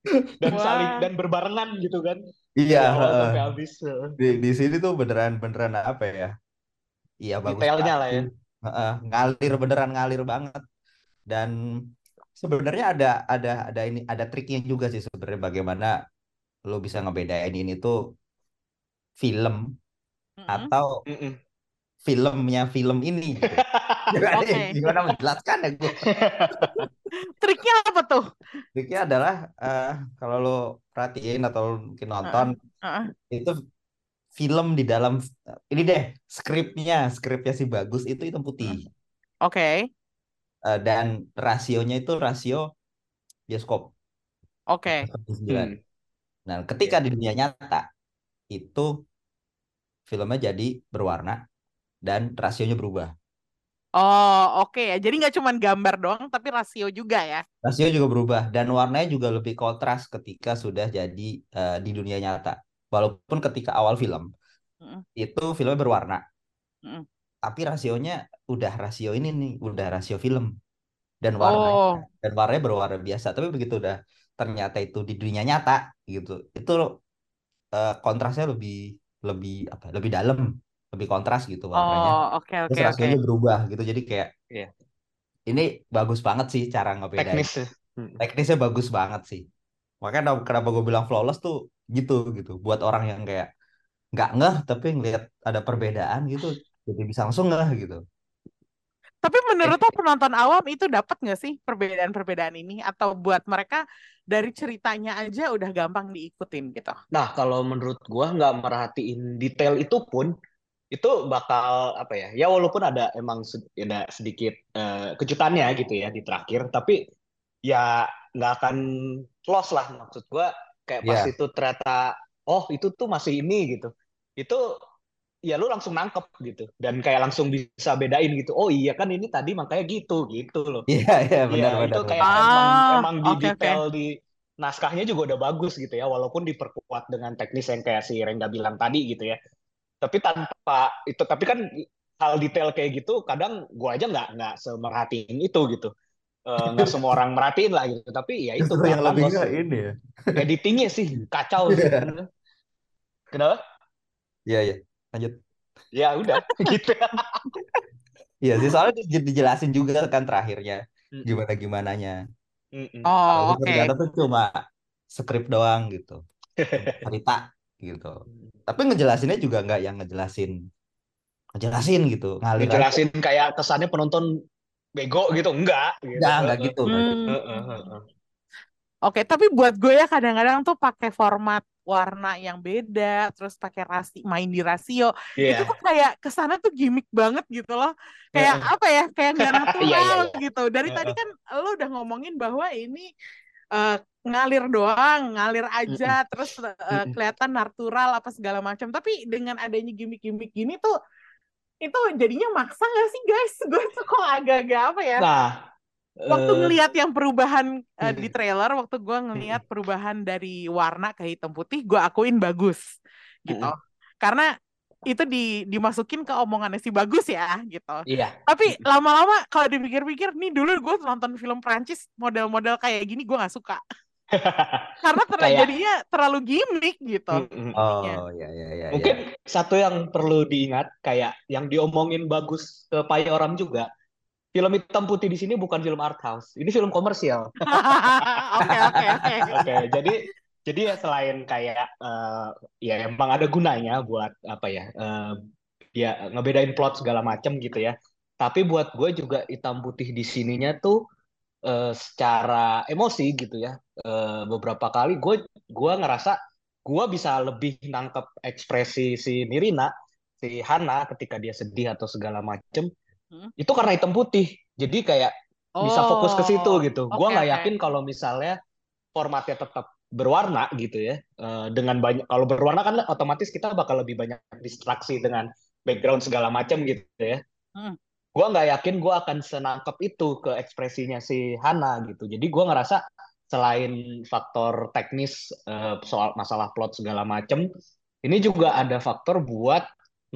*laughs* dan Wah. saling dan berbarengan gitu kan. iya heeh. sampai habis. di di sini tuh beneran beneran apa ya iya bagus Detailnya lah ya. Heeh, ngalir beneran ngalir banget dan sebenarnya ada ada ada ini ada triknya juga sih sebenarnya bagaimana lo bisa ngebedain ini tuh film Mm-mm. atau Mm-mm. filmnya film ini gitu. *laughs* Gimana, Oke. gimana menjelaskan ya gue *laughs* triknya apa tuh triknya adalah eh, kalau lo perhatiin atau lo mungkin nonton Heeh. itu film di dalam ini deh skripnya skripnya si bagus itu hitam putih Oke, Eh, dan rasionya itu rasio bioskop oke. 1:9. Hmm. Nah, ketika di dunia nyata itu filmnya jadi berwarna dan rasionya berubah. Oh, oke ya. Jadi nggak cuma gambar doang, tapi rasio juga ya. Rasio juga berubah dan warnanya juga lebih kontras ketika sudah jadi eh, di dunia nyata. Walaupun ketika awal film Mm-mm. itu filmnya berwarna, Mm-mm. Tapi rasionya udah rasio ini nih, udah rasio film dan warnanya Oh, dan warnanya berwarna biasa. Tapi begitu udah ternyata itu di dunia nyata gitu, itu eh, kontrasnya lebih lebih apa? Lebih dalam, lebih kontras gitu warnanya. oh, oke, oke, Terus oke. rasionya berubah gitu. Jadi kayak Iya. ini bagus banget sih cara ngebedain. Teknis ya. Hmm. Teknisnya bagus banget sih. Makanya kenapa gue bilang flawless tuh gitu gitu. Buat orang yang kayak nggak ngeh tapi ngelihat ada perbedaan gitu, jadi bisa langsung ngeh gitu. Tapi menurut lo penonton awam itu dapat nggak sih perbedaan-perbedaan ini? Atau buat mereka dari ceritanya aja udah gampang diikutin gitu? Nah, kalau menurut gua nggak merhatiin detail itu pun itu bakal apa ya? Ya walaupun ada emang ada sedikit eh, kejutannya gitu ya di terakhir, tapi ya nggak akan lost lah maksud gua kayak pas Iya. itu ternyata oh itu tuh masih ini gitu. Itu ya lu langsung nangkep gitu dan kayak langsung bisa bedain gitu. Oh iya kan ini tadi makanya gitu gitu loh. Iya iya Iya, benar benar. itu kayak benar. emang Ah, emang di oke, oke. detail di naskahnya juga udah bagus gitu ya, walaupun diperkuat dengan teknis yang kayak si Rengga bilang tadi gitu ya. Tapi tanpa itu, tapi kan hal detail kayak gitu, kadang gua aja nggak nggak semerhatiin itu gitu. Eh, nggak *laughs* semua orang merhatiin lah gitu. Tapi ya itu yang lebih nggak ini ya. Editingnya sih kacau *laughs* sih. Kenapa? Iya iya. Lanjut. Ya udah *laughs* gitu. Iya sih soalnya di- dijelasin juga kan terakhirnya gimana gimananya. Mm-mm. Oh, oke. ternyata tuh cuma skrip doang gitu, cerita gitu. Tapi ngejelasinnya juga nggak yang ngejelasin, ngejelasin gitu, ngalir aja. Ngejelasin kayak kesannya penonton bego gitu, enggak gitu. Nggak nggak gitu. nggak gitu. Hmm. Heeh, heeh. Oke, tapi buat gue ya kadang-kadang tuh pakai format warna yang beda, terus pakai rasi main di rasio, itu Iya. tuh kayak ke sana tuh gimmick banget gitu loh. Kayak Heeh. apa ya? Kayak nggak *laughs* Iya, iya, natural iya. gitu. Dari tadi kan lo udah ngomongin bahwa ini eh, ngalir doang, ngalir aja, terus eh, Mm-mm. kelihatan natural apa segala macam. Tapi dengan adanya gimmick-gimmick gini tuh, itu jadinya maksa nggak sih guys? *laughs* Gue tuh kok agak-agak apa ya? Nah, Waktu eh, ngelihat yang perubahan eh, di trailer, waktu gue ngelihat perubahan dari warna ke hitam putih, gue akuin bagus gitu. Karena itu di dimasukin ke omongannya si bagus ya gitu. iya. Tapi lama-lama kalau dipikir-pikir, nih dulu gue nonton film Prancis model-model kayak gini gue nggak suka. *laughs* Karena ter Kayak- jadinya terlalu gimmick gitu. Mm-mm. Iya. Oh ya ya ya. Mungkin satu yang perlu diingat, kayak yang diomongin bagus ke Payoram juga, film hitam putih di sini bukan film art house, ini film komersial. *laughs* Oke oke oke. Oke, jadi jadi ya selain kayak eh, ya emang ada gunanya buat apa ya, eh, ya ngebedain plot segala macem gitu ya. Tapi buat gue juga hitam putih di sininya tuh eh, secara emosi gitu ya. Eh, beberapa kali gue gue ngerasa gue bisa lebih nangkep ekspresi si Nirina, si Hana ketika dia sedih atau segala macem. Hmm. Itu karena hitam putih. Jadi kayak bisa fokus ke situ Oh, gitu. Gua oke, nggak oke. yakin kalau misalnya formatnya tetap berwarna gitu ya. Eh, dengan banyak kalau berwarna kan otomatis kita bakal lebih banyak distraksi dengan background segala macam gitu ya. Hmm. Gua nggak yakin gua akan senangkep itu ke ekspresinya si Hana gitu. Jadi gua ngerasa selain faktor teknis eh, soal masalah plot segala macam, ini juga ada faktor buat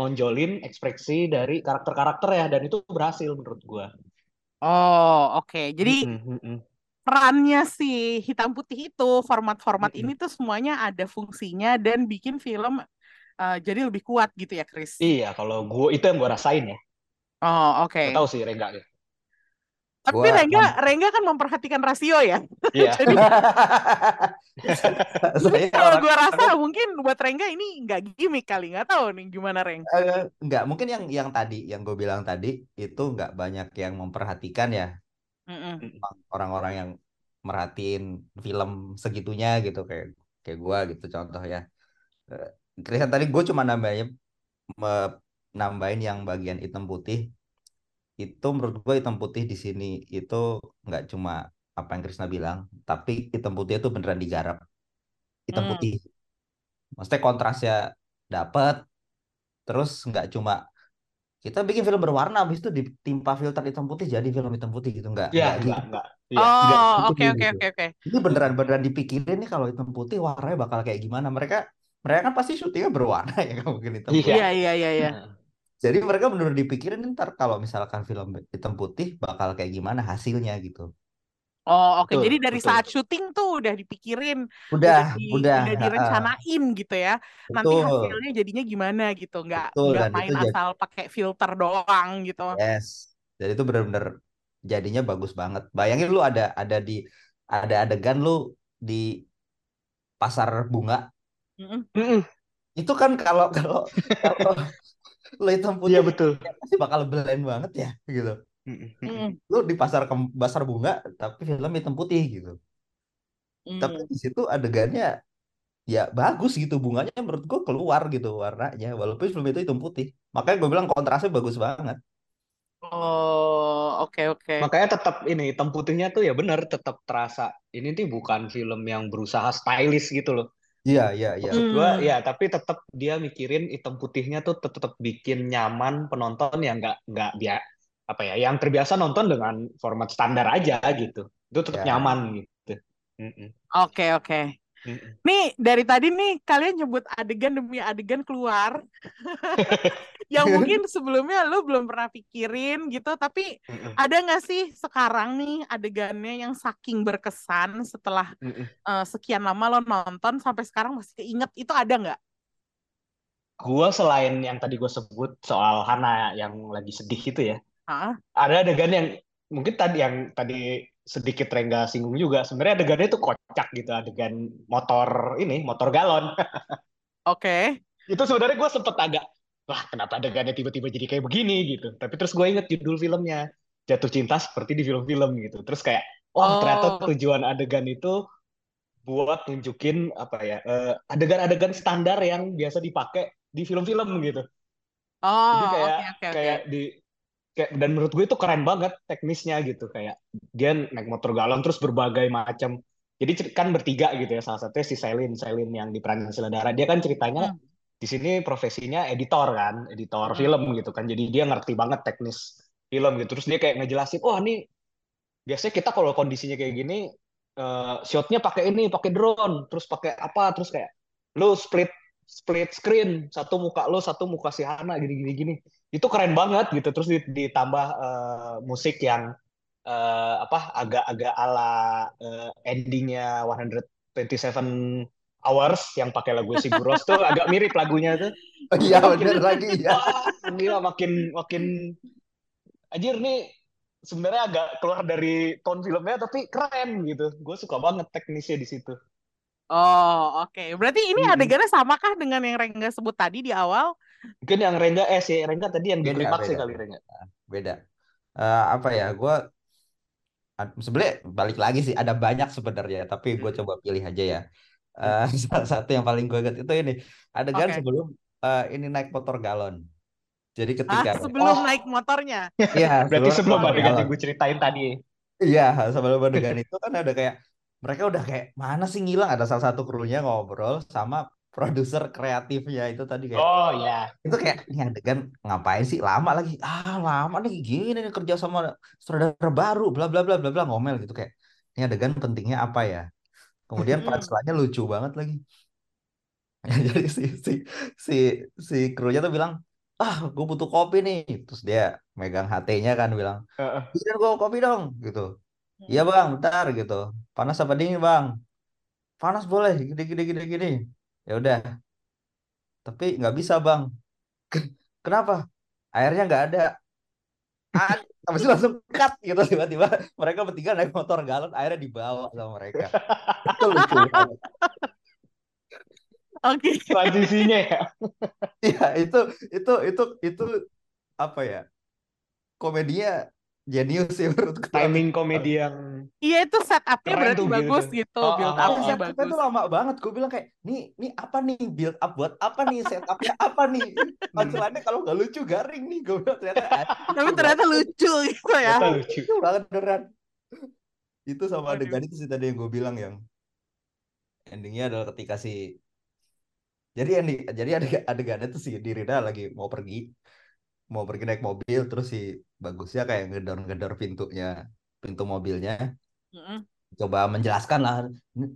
nonjolin ekspresi dari karakter-karakter ya dan itu berhasil menurut gua. Oh, oke. Jadi Mm-mm, mm-mm. perannya si hitam putih itu format-format Mm-mm. ini tuh semuanya ada fungsinya dan bikin film eh, jadi lebih kuat gitu ya, Chris. Iya, kalau gue itu yang gue rasain ya. Oh, oke. Gak tahu sih Rengga. ya. Tapi Gua- Rengga, Rengga kan memperhatikan rasio ya. *laughs* Iya. Jadi *laughs* Saya kalau gua rasa mungkin buat Rengga ini nggak gimmick kali, nggak tahu nih gimana Reng. Eh, nggak mungkin yang yang tadi yang gue bilang tadi itu nggak banyak yang memperhatikan ya Mm-mm. orang-orang yang merhatiin film segitunya gitu kayak kayak gua gitu contoh ya Christian tadi gue cuma nambahin nambahin yang bagian hitam putih itu menurut gue hitam putih di sini itu nggak cuma apa yang Krisna bilang tapi hitam putih itu beneran digarap hitam Hmm. putih maksudnya kontrasnya dapet terus nggak cuma kita bikin film berwarna habis itu ditimpa filter hitam putih jadi film hitam putih gitu nggak Ya, nggak gitu enggak, enggak. Iya. nggak Oh, gitu oke oke gitu oke oke. ini beneran beneran dipikirin nih kalau hitam putih warnanya bakal kayak gimana mereka mereka kan pasti syutingnya berwarna *laughs* ya kalau mungkin hitam Iya. putih Iya iya iya iya. Nah, jadi mereka bener dipikirin ntar kalau misalkan film hitam putih bakal kayak gimana hasilnya gitu Oh, oke. Betul, Jadi dari betul. saat syuting tuh udah dipikirin, udah udah di, udah direncanain gitu ya. Nanti betul hasilnya jadinya gimana gitu, nggak betul nggak main jadi asal pakai filter doang gitu. yes jadi itu bener-bener jadinya bagus banget bayangin lu ada ada di ada adegan lu di pasar bunga Mm-mm. mm-mm. itu kan kalau kalau kalau *laughs* lu hitam Iya putih betul. ya pasti bakal blend banget ya gitu. Mm-mm. lu di pasar kem- pasar bunga tapi film hitam putih gitu tapi Mm. di situ adegannya ya bagus gitu bunganya menurut gua keluar gitu warnanya walaupun film itu hitam putih makanya gue bilang kontrasnya bagus banget Oh, oke oke. Makanya tetap ini hitam putihnya tuh ya benar tetap terasa. Ini tuh bukan film yang berusaha stylish gitu loh. Iya iya iya Maksud gua Hmm. ya tapi tetap dia mikirin hitam putihnya tuh tetap bikin nyaman penonton yang nggak nggak biar apa ya yang terbiasa nonton dengan format standar aja gitu. Itu tetap ya nyaman gitu. Oke oke. Nih dari tadi nih kalian nyebut adegan demi adegan keluar, *laughs* yang mungkin sebelumnya lu belum pernah pikirin gitu, tapi ada nggak sih sekarang nih adegannya yang saking berkesan setelah eh, sekian lama lo nonton sampai sekarang masih keinget? Itu ada nggak? Gua selain yang tadi gue sebut soal Hana yang lagi sedih itu ya, Hah? ada adegan yang mungkin tadi yang tadi sedikit Rengga singgung juga. Sebenarnya adegannya itu kocak gitu, adegan motor ini, motor galon. *laughs* Oke. Itu sebenarnya gue sempet agak, wah kenapa adegannya tiba-tiba jadi kayak begini gitu. Tapi terus gue inget judul filmnya, Jatuh Cinta Seperti di Film-Film gitu. Terus kayak, oh ternyata tujuan adegan itu buat nunjukin apa ya, eh, adegan-adegan standar yang biasa dipakai di film-film gitu. Jadi oh, kayak oke oke oke. kayak di kayak dan menurut gue itu keren banget teknisnya gitu. Kayak dia naik motor galon terus berbagai macam. Jadi kan bertiga gitu ya. Salah satunya si Selin Selin yang diperanin Sheila Dara dia kan ceritanya Hmm, di sini profesinya editor kan editor hmm, film gitu kan. Jadi dia ngerti banget teknis film gitu. Terus dia kayak ngejelasin oh ini biasanya kita kalau kondisinya kayak gini eh, shotnya pakai ini pakai drone terus pakai apa terus kayak lu split split screen satu muka lu satu muka si Hana gini gini gini itu keren banget gitu terus di- ditambah eh, musik yang eh, apa agak-agak ala eh, endingnya 127 Hours yang pakai lagu Sigur Rós tuh agak mirip lagunya tuh Oh, iya makin bener lagi ya wah gila makin makin anjir nih sebenarnya agak keluar dari tone filmnya tapi keren gitu gue suka banget teknisnya di situ Oh, oke. Berarti ini Mm-mm. adegannya samakah dengan yang Rengga sebut tadi di awal? Mungkin yang Rengga eh si Rengga tadi yang di beda klimaks sih beda kali Rengga beda. Eh, apa ya gue sebenarnya balik lagi sih ada banyak sebenarnya tapi gue Hmm. coba pilih aja ya. Eh, *laughs* salah satu yang paling gue ingat itu ini adegan Oke. sebelum eh, ini naik motor galon. Jadi Ah, ketika sebelum oh. naik motornya. iya *laughs* berarti sebelum adegan yang gue ceritain tadi. Iya sebelum adegan itu kan ada kayak mereka udah kayak mana sih ngilang? Ada salah satu krunya ngobrol sama produser kreatifnya itu tadi kayak oh ya itu kayak ini adegan ngapain sih? Lama lagi. Ah lama nih gini nih kerja sama sutradara baru bla bla bla bla bla ngomel gitu kayak ini adegan pentingnya apa ya? Kemudian punchline-nya lucu banget lagi. *laughs* Jadi si si si si krunya tuh bilang ah gue butuh kopi nih. Terus dia megang HT-nya kan bilang bikin gue kopi dong gitu. Iya Hmm. bang bentar gitu. Panas apa dingin bang? Panas boleh. Gini gini gini gini ya udah. Tapi nggak bisa bang. Kenapa? Airnya nggak ada. Habis itu langsung cut gitu tiba-tiba mereka bertiga naik motor galon airnya dibawa sama mereka. Itu lucu banget. Oke. transisinya ya? Iya itu itu itu itu apa ya? Komedinya jenius sih *laughs* menurutku. Timing komedi yang Iya itu setupnya berarti tuh gitu. bagus gitu, Oh, build oh, up-nya oh, setupnya bagus. tuh lama banget. Gue bilang kayak nih nih apa nih? Build up buat apa nih? Setupnya apa nih? *laughs* Punchline-nya kalau nggak lucu garing nih gue bilang. Ternyata anjing, Tapi ternyata banget. lucu gitu ya. ternyata lucu. Lucu banget beneran. Itu sama adegan itu sih tadi yang gue bilang yang endingnya adalah ketika si jadi ending jadi adegan adegannya tuh si Dirina lagi mau pergi mau pergi naik mobil terus si bagusnya kayak ngedor ngedor pintunya pintu mobilnya. Mm-mm. coba menjelaskan lah "Ini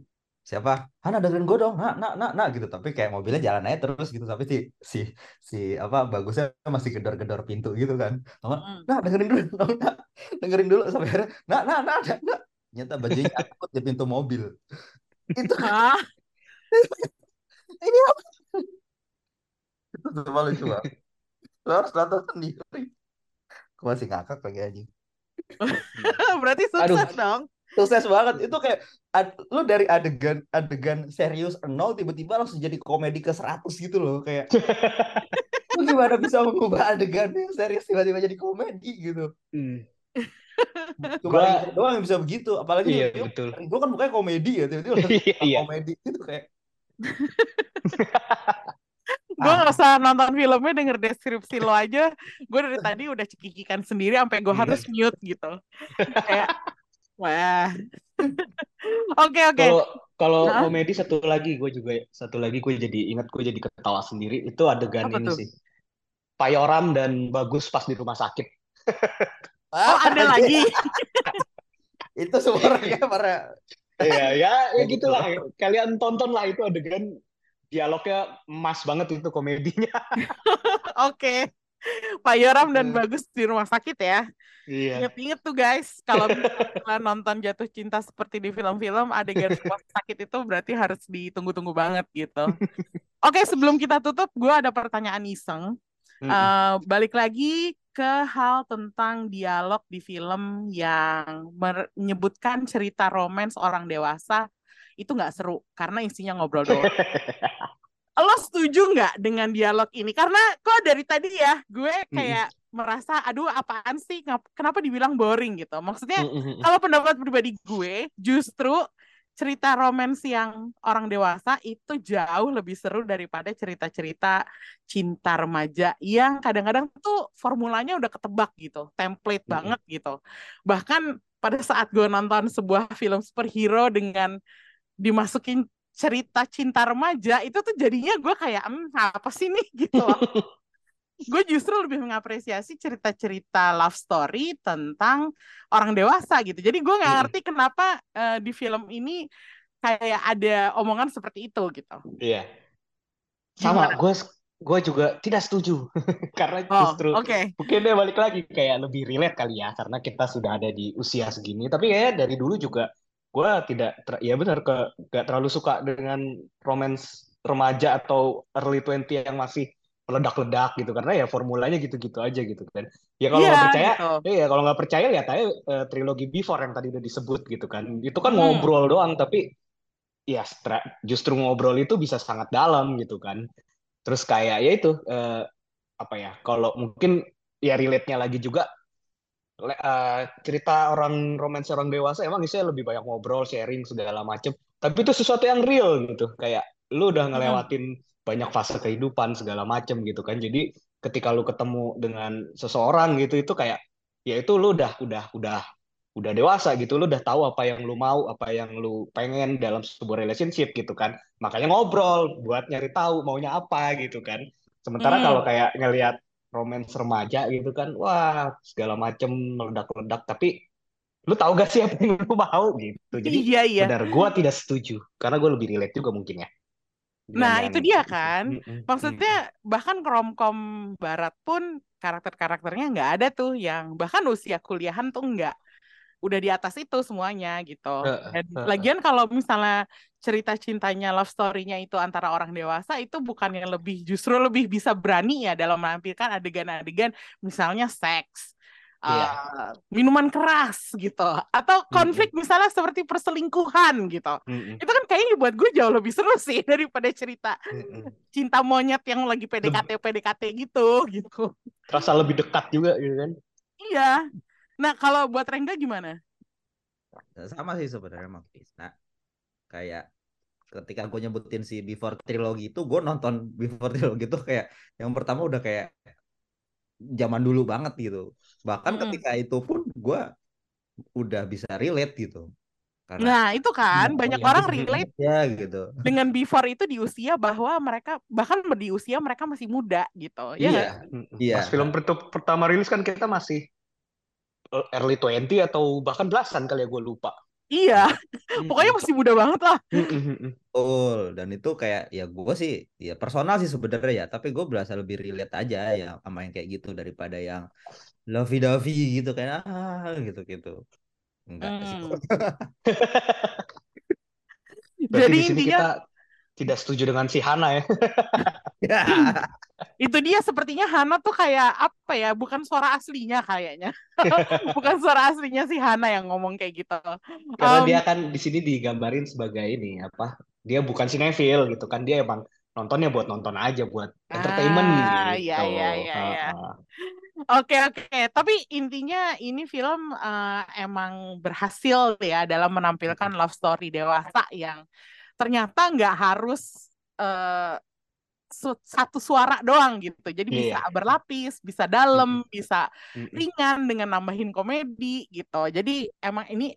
siapa? Hana dengerin gue dong. Nak nak nak nak gitu. Tapi kayak mobilnya jalan aja terus gitu. Tapi si si si apa bagusnya masih gedor-gedor pintu gitu kan. Sama Mm. nah dengerin dulu nak, nak. Dengerin dulu. Sampai akhirnya nak nak nak nak, nak. ternyata bajunya nyangkut di pintu mobil. Itu Hah? *laughs* ini apa? Itu cuma lucu banget lo harus nonton sendiri gue masih ngakak lagi aja *laughs* Berarti sukses dong. sukses banget. Itu kayak ad- lu dari adegan adegan serius nol tiba-tiba langsung jadi komedi ke 100 gitu loh kayak. *laughs* Lu gimana bisa mengubah adegan yang serius tiba-tiba jadi komedi gitu? Hmm. cuma Gua- doang yang bisa begitu. Apalagi iya Ringo- betul. Ringo kan bukannya komedi ya tiba-tiba langsung iya iya. komedi itu kayak *laughs* Gue Ah. gak usah nonton filmnya denger deskripsi lo aja. Gue dari tadi udah cekikikan sendiri sampai gue Iya. harus mute gitu. Kayak, wah. *laughs* Oke oke. Kalau komedi satu lagi gue juga satu lagi gue jadi ingat gue jadi ketawa sendiri itu adegan Apa ini tuh? sih. Payoram dan Bagus pas di rumah sakit. *laughs* Oh ada lagi. itu semua orangnya para Iya ya ya gitu gitulah. Kalian tonton lah itu adegan dialognya emas banget itu komedinya. *laughs* Oke. Pak Yoram dan Gitu. Bagus di rumah sakit ya. Iya. Ingat-ingat tuh guys, kalau nonton jatuh cinta seperti di film-film, adegan rumah sakit itu berarti harus ditunggu-tunggu banget gitu. *laughs* Oke, sebelum kita tutup, gue ada pertanyaan iseng. Eh, balik lagi ke hal tentang dialog di film yang menyebutkan cerita romans orang dewasa itu nggak seru karena isinya ngobrol doang. *laughs* Lo setuju nggak dengan dialog ini? Karena kok dari tadi ya gue kayak merasa aduh apaan sih kenapa dibilang boring gitu. Maksudnya kalau pendapat pribadi gue justru cerita romans yang orang dewasa itu jauh lebih seru daripada cerita-cerita cinta remaja yang kadang-kadang tuh formulanya udah ketebak gitu, template Mm-mm. banget gitu. Bahkan pada saat gue nonton sebuah film superhero dengan dimasukin cerita cinta remaja itu tuh jadinya gue kayak "Hmm, apa sih nih gitu loh. *laughs* gue justru lebih mengapresiasi cerita-cerita love story tentang orang dewasa gitu. Jadi gue nggak Mm-mm. ngerti kenapa eh, di film ini kayak ada omongan seperti itu gitu. Iya. Sama, gue gue juga tidak setuju *laughs* karena Oh, justru oke. mungkin dia balik lagi kayak lebih relate kali ya karena kita sudah ada di usia segini. Tapi kayak dari dulu juga gue tidak ter- ya benar ke gak terlalu suka dengan romance remaja atau early 20 yang masih meledak-ledak gitu karena ya formulanya gitu-gitu aja gitu kan. Ya kalau Iya, nggak percaya, gitu. Iya, kalau nggak percaya lihat aja eh, trilogi Before yang tadi udah disebut gitu kan. Itu kan Hmm. ngobrol doang, tapi ya justru ngobrol itu bisa sangat dalam gitu kan. Terus kayak ya itu eh, apa ya? Kalau mungkin ya relate-nya lagi juga le- eh, cerita orang romansa orang dewasa emang isinya lebih banyak ngobrol, sharing segala macem. Tapi itu sesuatu yang real gitu. Kayak lu udah ngelewatin banyak fase kehidupan segala macem gitu kan. Jadi ketika lu ketemu dengan seseorang gitu itu kayak ya itu lu udah udah udah udah dewasa gitu lu udah tahu apa yang lu mau apa yang lu pengen dalam sebuah relationship gitu kan makanya ngobrol buat nyari tahu maunya apa gitu kan sementara Hmm. kalau kayak ngelihat romance remaja gitu kan wah segala macem meledak-ledak. Tapi lu tahu gak sih apa yang lu mau gitu? Jadi Iya, iya. benar gua tidak setuju. Karena gue lebih relate juga mungkin ya. Nah, dengan itu yang dia kan. Maksudnya bahkan romcom barat pun karakter-karakternya nggak ada tuh yang bahkan usia kuliahan tuh nggak udah di atas itu semuanya gitu. Dan lagian kalau misalnya cerita cintanya love story-nya itu antara orang dewasa itu bukan yang lebih justru lebih bisa berani ya dalam menampilkan adegan-adegan misalnya seks, Iya. eh, minuman keras gitu, atau konflik misalnya seperti perselingkuhan gitu. Mm-mm, Itu kan kayaknya buat gue jauh lebih seru sih *laughs* daripada cerita mm-mm. cinta monyet yang lagi PDKT PDKT gitu gitu. terasa lebih dekat juga gitu kan Iya. Nah, kalau buat Rengga gimana? sama sih sebenarnya sama Krisna kayak ketika gue nyebutin si Before Trilogy itu gue nonton Before Trilogy itu kayak yang pertama udah kayak zaman dulu banget gitu bahkan Mm-mm. ketika itu pun gue udah bisa relate gitu karena Nah, itu kan Iya, banyak iya, orang iya. relate ya gitu dengan before itu di usia bahwa mereka bahkan di usia mereka masih muda gitu. Ya nggak? Mm-mm. Iya. Pas film pertama rilis kan kita masih eh, early 20 atau bahkan belasan kali ya gue lupa. Iya, Mm-mm. pokoknya masih muda banget lah. Betul, dan itu kayak ya gue sih ya personal sih sebenarnya ya, tapi gue berasa lebih relate aja ya sama yang kayak gitu daripada yang lovey dovey gitu kayak ah gitu gitu. Enggak sih. Hmm. *laughs* Jadi intinya kita tidak setuju dengan si Hana ya. Ya. *laughs* itu dia sepertinya Hana tuh kayak apa ya? Bukan suara aslinya kayaknya. *laughs* Bukan suara aslinya si Hana yang ngomong kayak gitu. Karena Um, dia kan di sini digambarin sebagai ini apa? Dia bukan sinetfil gitu kan. Dia emang nontonnya buat nonton aja buat entertainment Ah, gitu. iya, iya, iya, iya. Oke oke, tapi intinya ini film eh, emang berhasil ya dalam menampilkan love story dewasa yang ternyata nggak harus eh, su- satu suara doang gitu. Jadi bisa Iya. berlapis, bisa dalam, bisa Mm-mm. ringan dengan nambahin komedi gitu. Jadi emang ini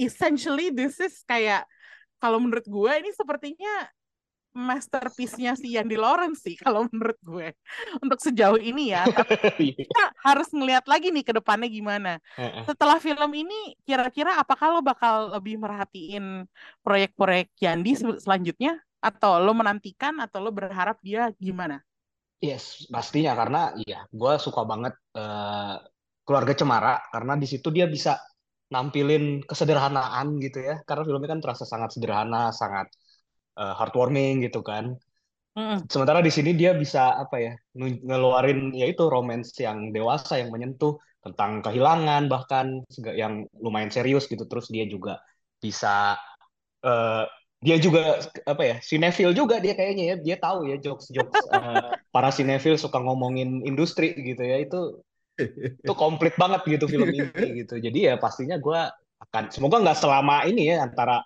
essentially this is kayak kalau menurut gue ini sepertinya masterpiece-nya si Yandi Lawrence sih kalau menurut gue untuk sejauh ini ya. Tapi *laughs* kita harus ngelihat lagi nih ke depannya gimana. Setelah film ini, kira-kira apakah lo bakal lebih merhatiin proyek-proyek Yandi sel- selanjutnya? Atau lo menantikan atau lo berharap dia gimana? Yes, pastinya karena ya gue suka banget eh, keluarga Cemara karena di situ dia bisa nampilin kesederhanaan gitu ya. Karena filmnya kan terasa sangat sederhana, sangat eh, heartwarming gitu kan. Mm-mm. Sementara di sini dia bisa apa ya ngeluarin yaitu romance yang dewasa yang menyentuh tentang kehilangan bahkan yang lumayan serius gitu. Terus dia juga bisa eh, dia juga apa ya sinetfil juga dia kayaknya ya dia tahu ya jokes jokes *laughs* para sinetfil suka ngomongin industri gitu ya itu itu komplit banget gitu film ini *laughs* gitu jadi ya pastinya gue akan semoga nggak selama ini ya antara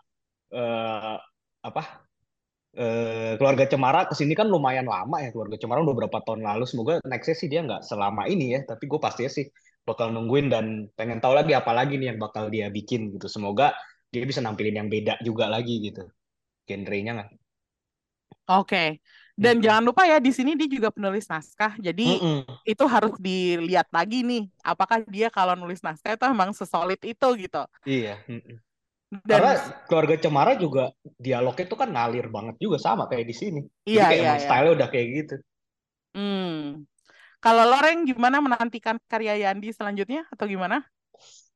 eh, apa eh, keluarga Cemara ke sini kan lumayan lama ya keluarga Cemara udah berapa tahun lalu semoga nextnya sih dia nggak selama ini ya tapi gue pastinya sih bakal nungguin dan pengen tahu lagi apa lagi nih yang bakal dia bikin gitu semoga dia bisa nampilin yang beda juga lagi gitu genrenya nggak Oke. Dan Gitu. jangan lupa ya di sini dia juga penulis naskah. Jadi Mm-mm. itu harus dilihat lagi nih, apakah dia kalau nulis naskah itu emang sesolid itu gitu. iya mm-mm. Dan karena keluarga Cemara juga dialognya itu kan ngalir banget juga sama kayak di sini jadi iya kayak iya emang iya. style udah kayak gitu Hmm. Kalau Loreng gimana menantikan karya Yandi selanjutnya atau gimana?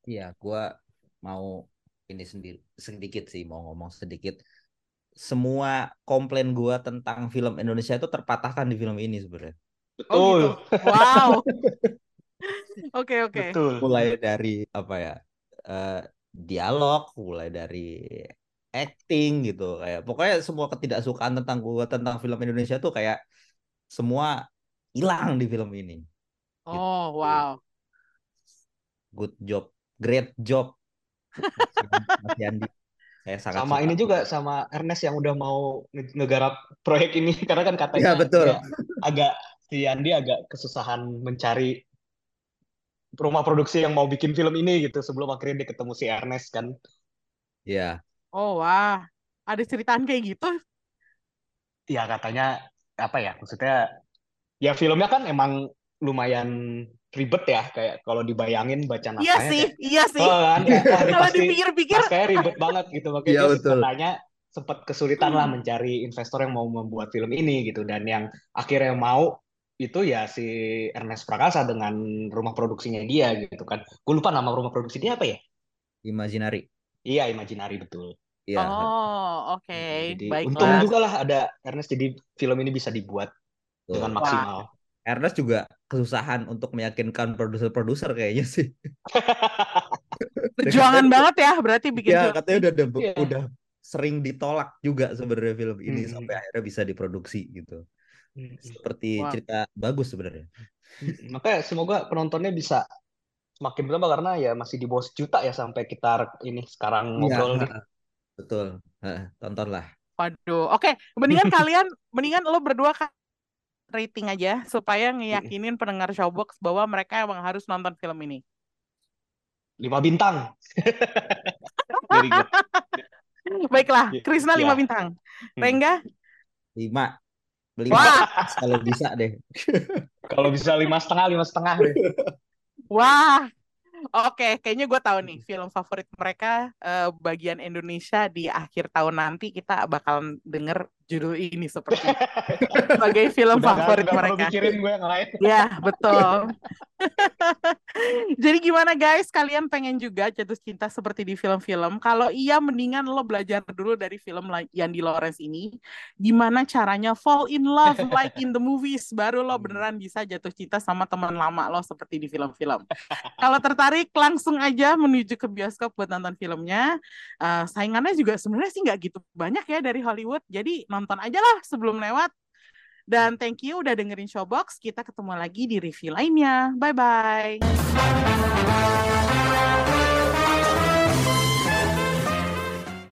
Iya, gua mau ini sendiri sedikit sih mau ngomong sedikit. Semua komplain gua tentang film Indonesia itu terpatahkan di film ini sebenarnya. Oh betul gitu. Wow. *laughs* Oke oke. betul Mulai dari apa ya? eh, dialog, mulai dari acting gitu kayak pokoknya semua ketidaksukaan tentang gua tentang film Indonesia tuh kayak semua hilang di film ini. Oh Gitu. wow. Good job, great job. Mas Yandi. Saya sangat sama suka. ini juga sama Ernest yang udah mau nge- ngegarap proyek ini *laughs* karena kan Iya katanya betul. dia agak si Andi agak kesusahan mencari rumah produksi yang mau bikin film ini gitu sebelum akhirnya dia ketemu si Ernest kan Iya. Oh wah. Ada ceritaan kayak gitu? ya katanya apa ya maksudnya ya filmnya kan emang lumayan ribet ya kayak kalau dibayangin baca Iya naskahnya sih, kayak iya sih. oh kan kayak wah *laughs* Kalau pasti dipikir-pikir, naskahnya ribet banget gitu makanya Iya dia katanya sempat kesulitan lah mencari investor yang mau membuat film ini gitu dan yang akhirnya mau itu ya si Ernest Prakasa dengan rumah produksinya dia gitu kan gue lupa nama rumah produksi dia apa ya Imaginary. iya Imaginary betul Iya. Oh, oke. jadi Baiklah. untung juga lah ada Ernest jadi film ini bisa dibuat Betul. dengan Wah. maksimal Ernest juga kesusahan untuk meyakinkan produser-produser kayaknya sih. *laughs* Perjuangan banget ya, berarti bikin Ya film katanya udah udah, Iya. udah sering ditolak juga sebenarnya film ini Mm-mm. sampai akhirnya bisa diproduksi gitu. Seperti Wow. cerita bagus sebenarnya. Makanya semoga penontonnya bisa semakin bertambah karena ya masih di bawah sejuta ya sampai kita ini sekarang Iya, ngobrol nih. heeh. betul. Heeh, tontonlah. Waduh, oke. Mendingan kalian, mendingan lo berdua kan rating aja supaya ngeyakinin pendengar Showbox bahwa mereka emang harus nonton film ini. Lima bintang. *laughs* Baiklah, Ya, Krisna ya. lima bintang. Hmm. Rengga, Lima. Beli wah, *laughs* kalau bisa deh. Kalau bisa lima setengah, lima setengah deh. wah. Oke, kayaknya gue tahu nih film favorit mereka eh, bagian Indonesia di akhir tahun nanti kita bakal denger judul ini seperti *laughs* sebagai film Udah favorit udah perlu mereka. gue yang lain. Ya, betul. *laughs* Jadi gimana guys, kalian pengen juga jatuh cinta seperti di film-film? Kalau iya, mendingan lo belajar dulu dari film La- Yandi Lawrence ini. Gimana caranya fall in love like in the movies, baru lo beneran bisa jatuh cinta sama teman lama lo seperti di film-film. Kalau tertarik, langsung aja menuju ke bioskop buat nonton filmnya. Eh, saingannya juga sebenarnya sih nggak gitu banyak ya dari Hollywood, jadi nonton aja lah sebelum lewat. Dan thank you udah dengerin Showbox. Kita ketemu lagi di review lainnya. Bye-bye.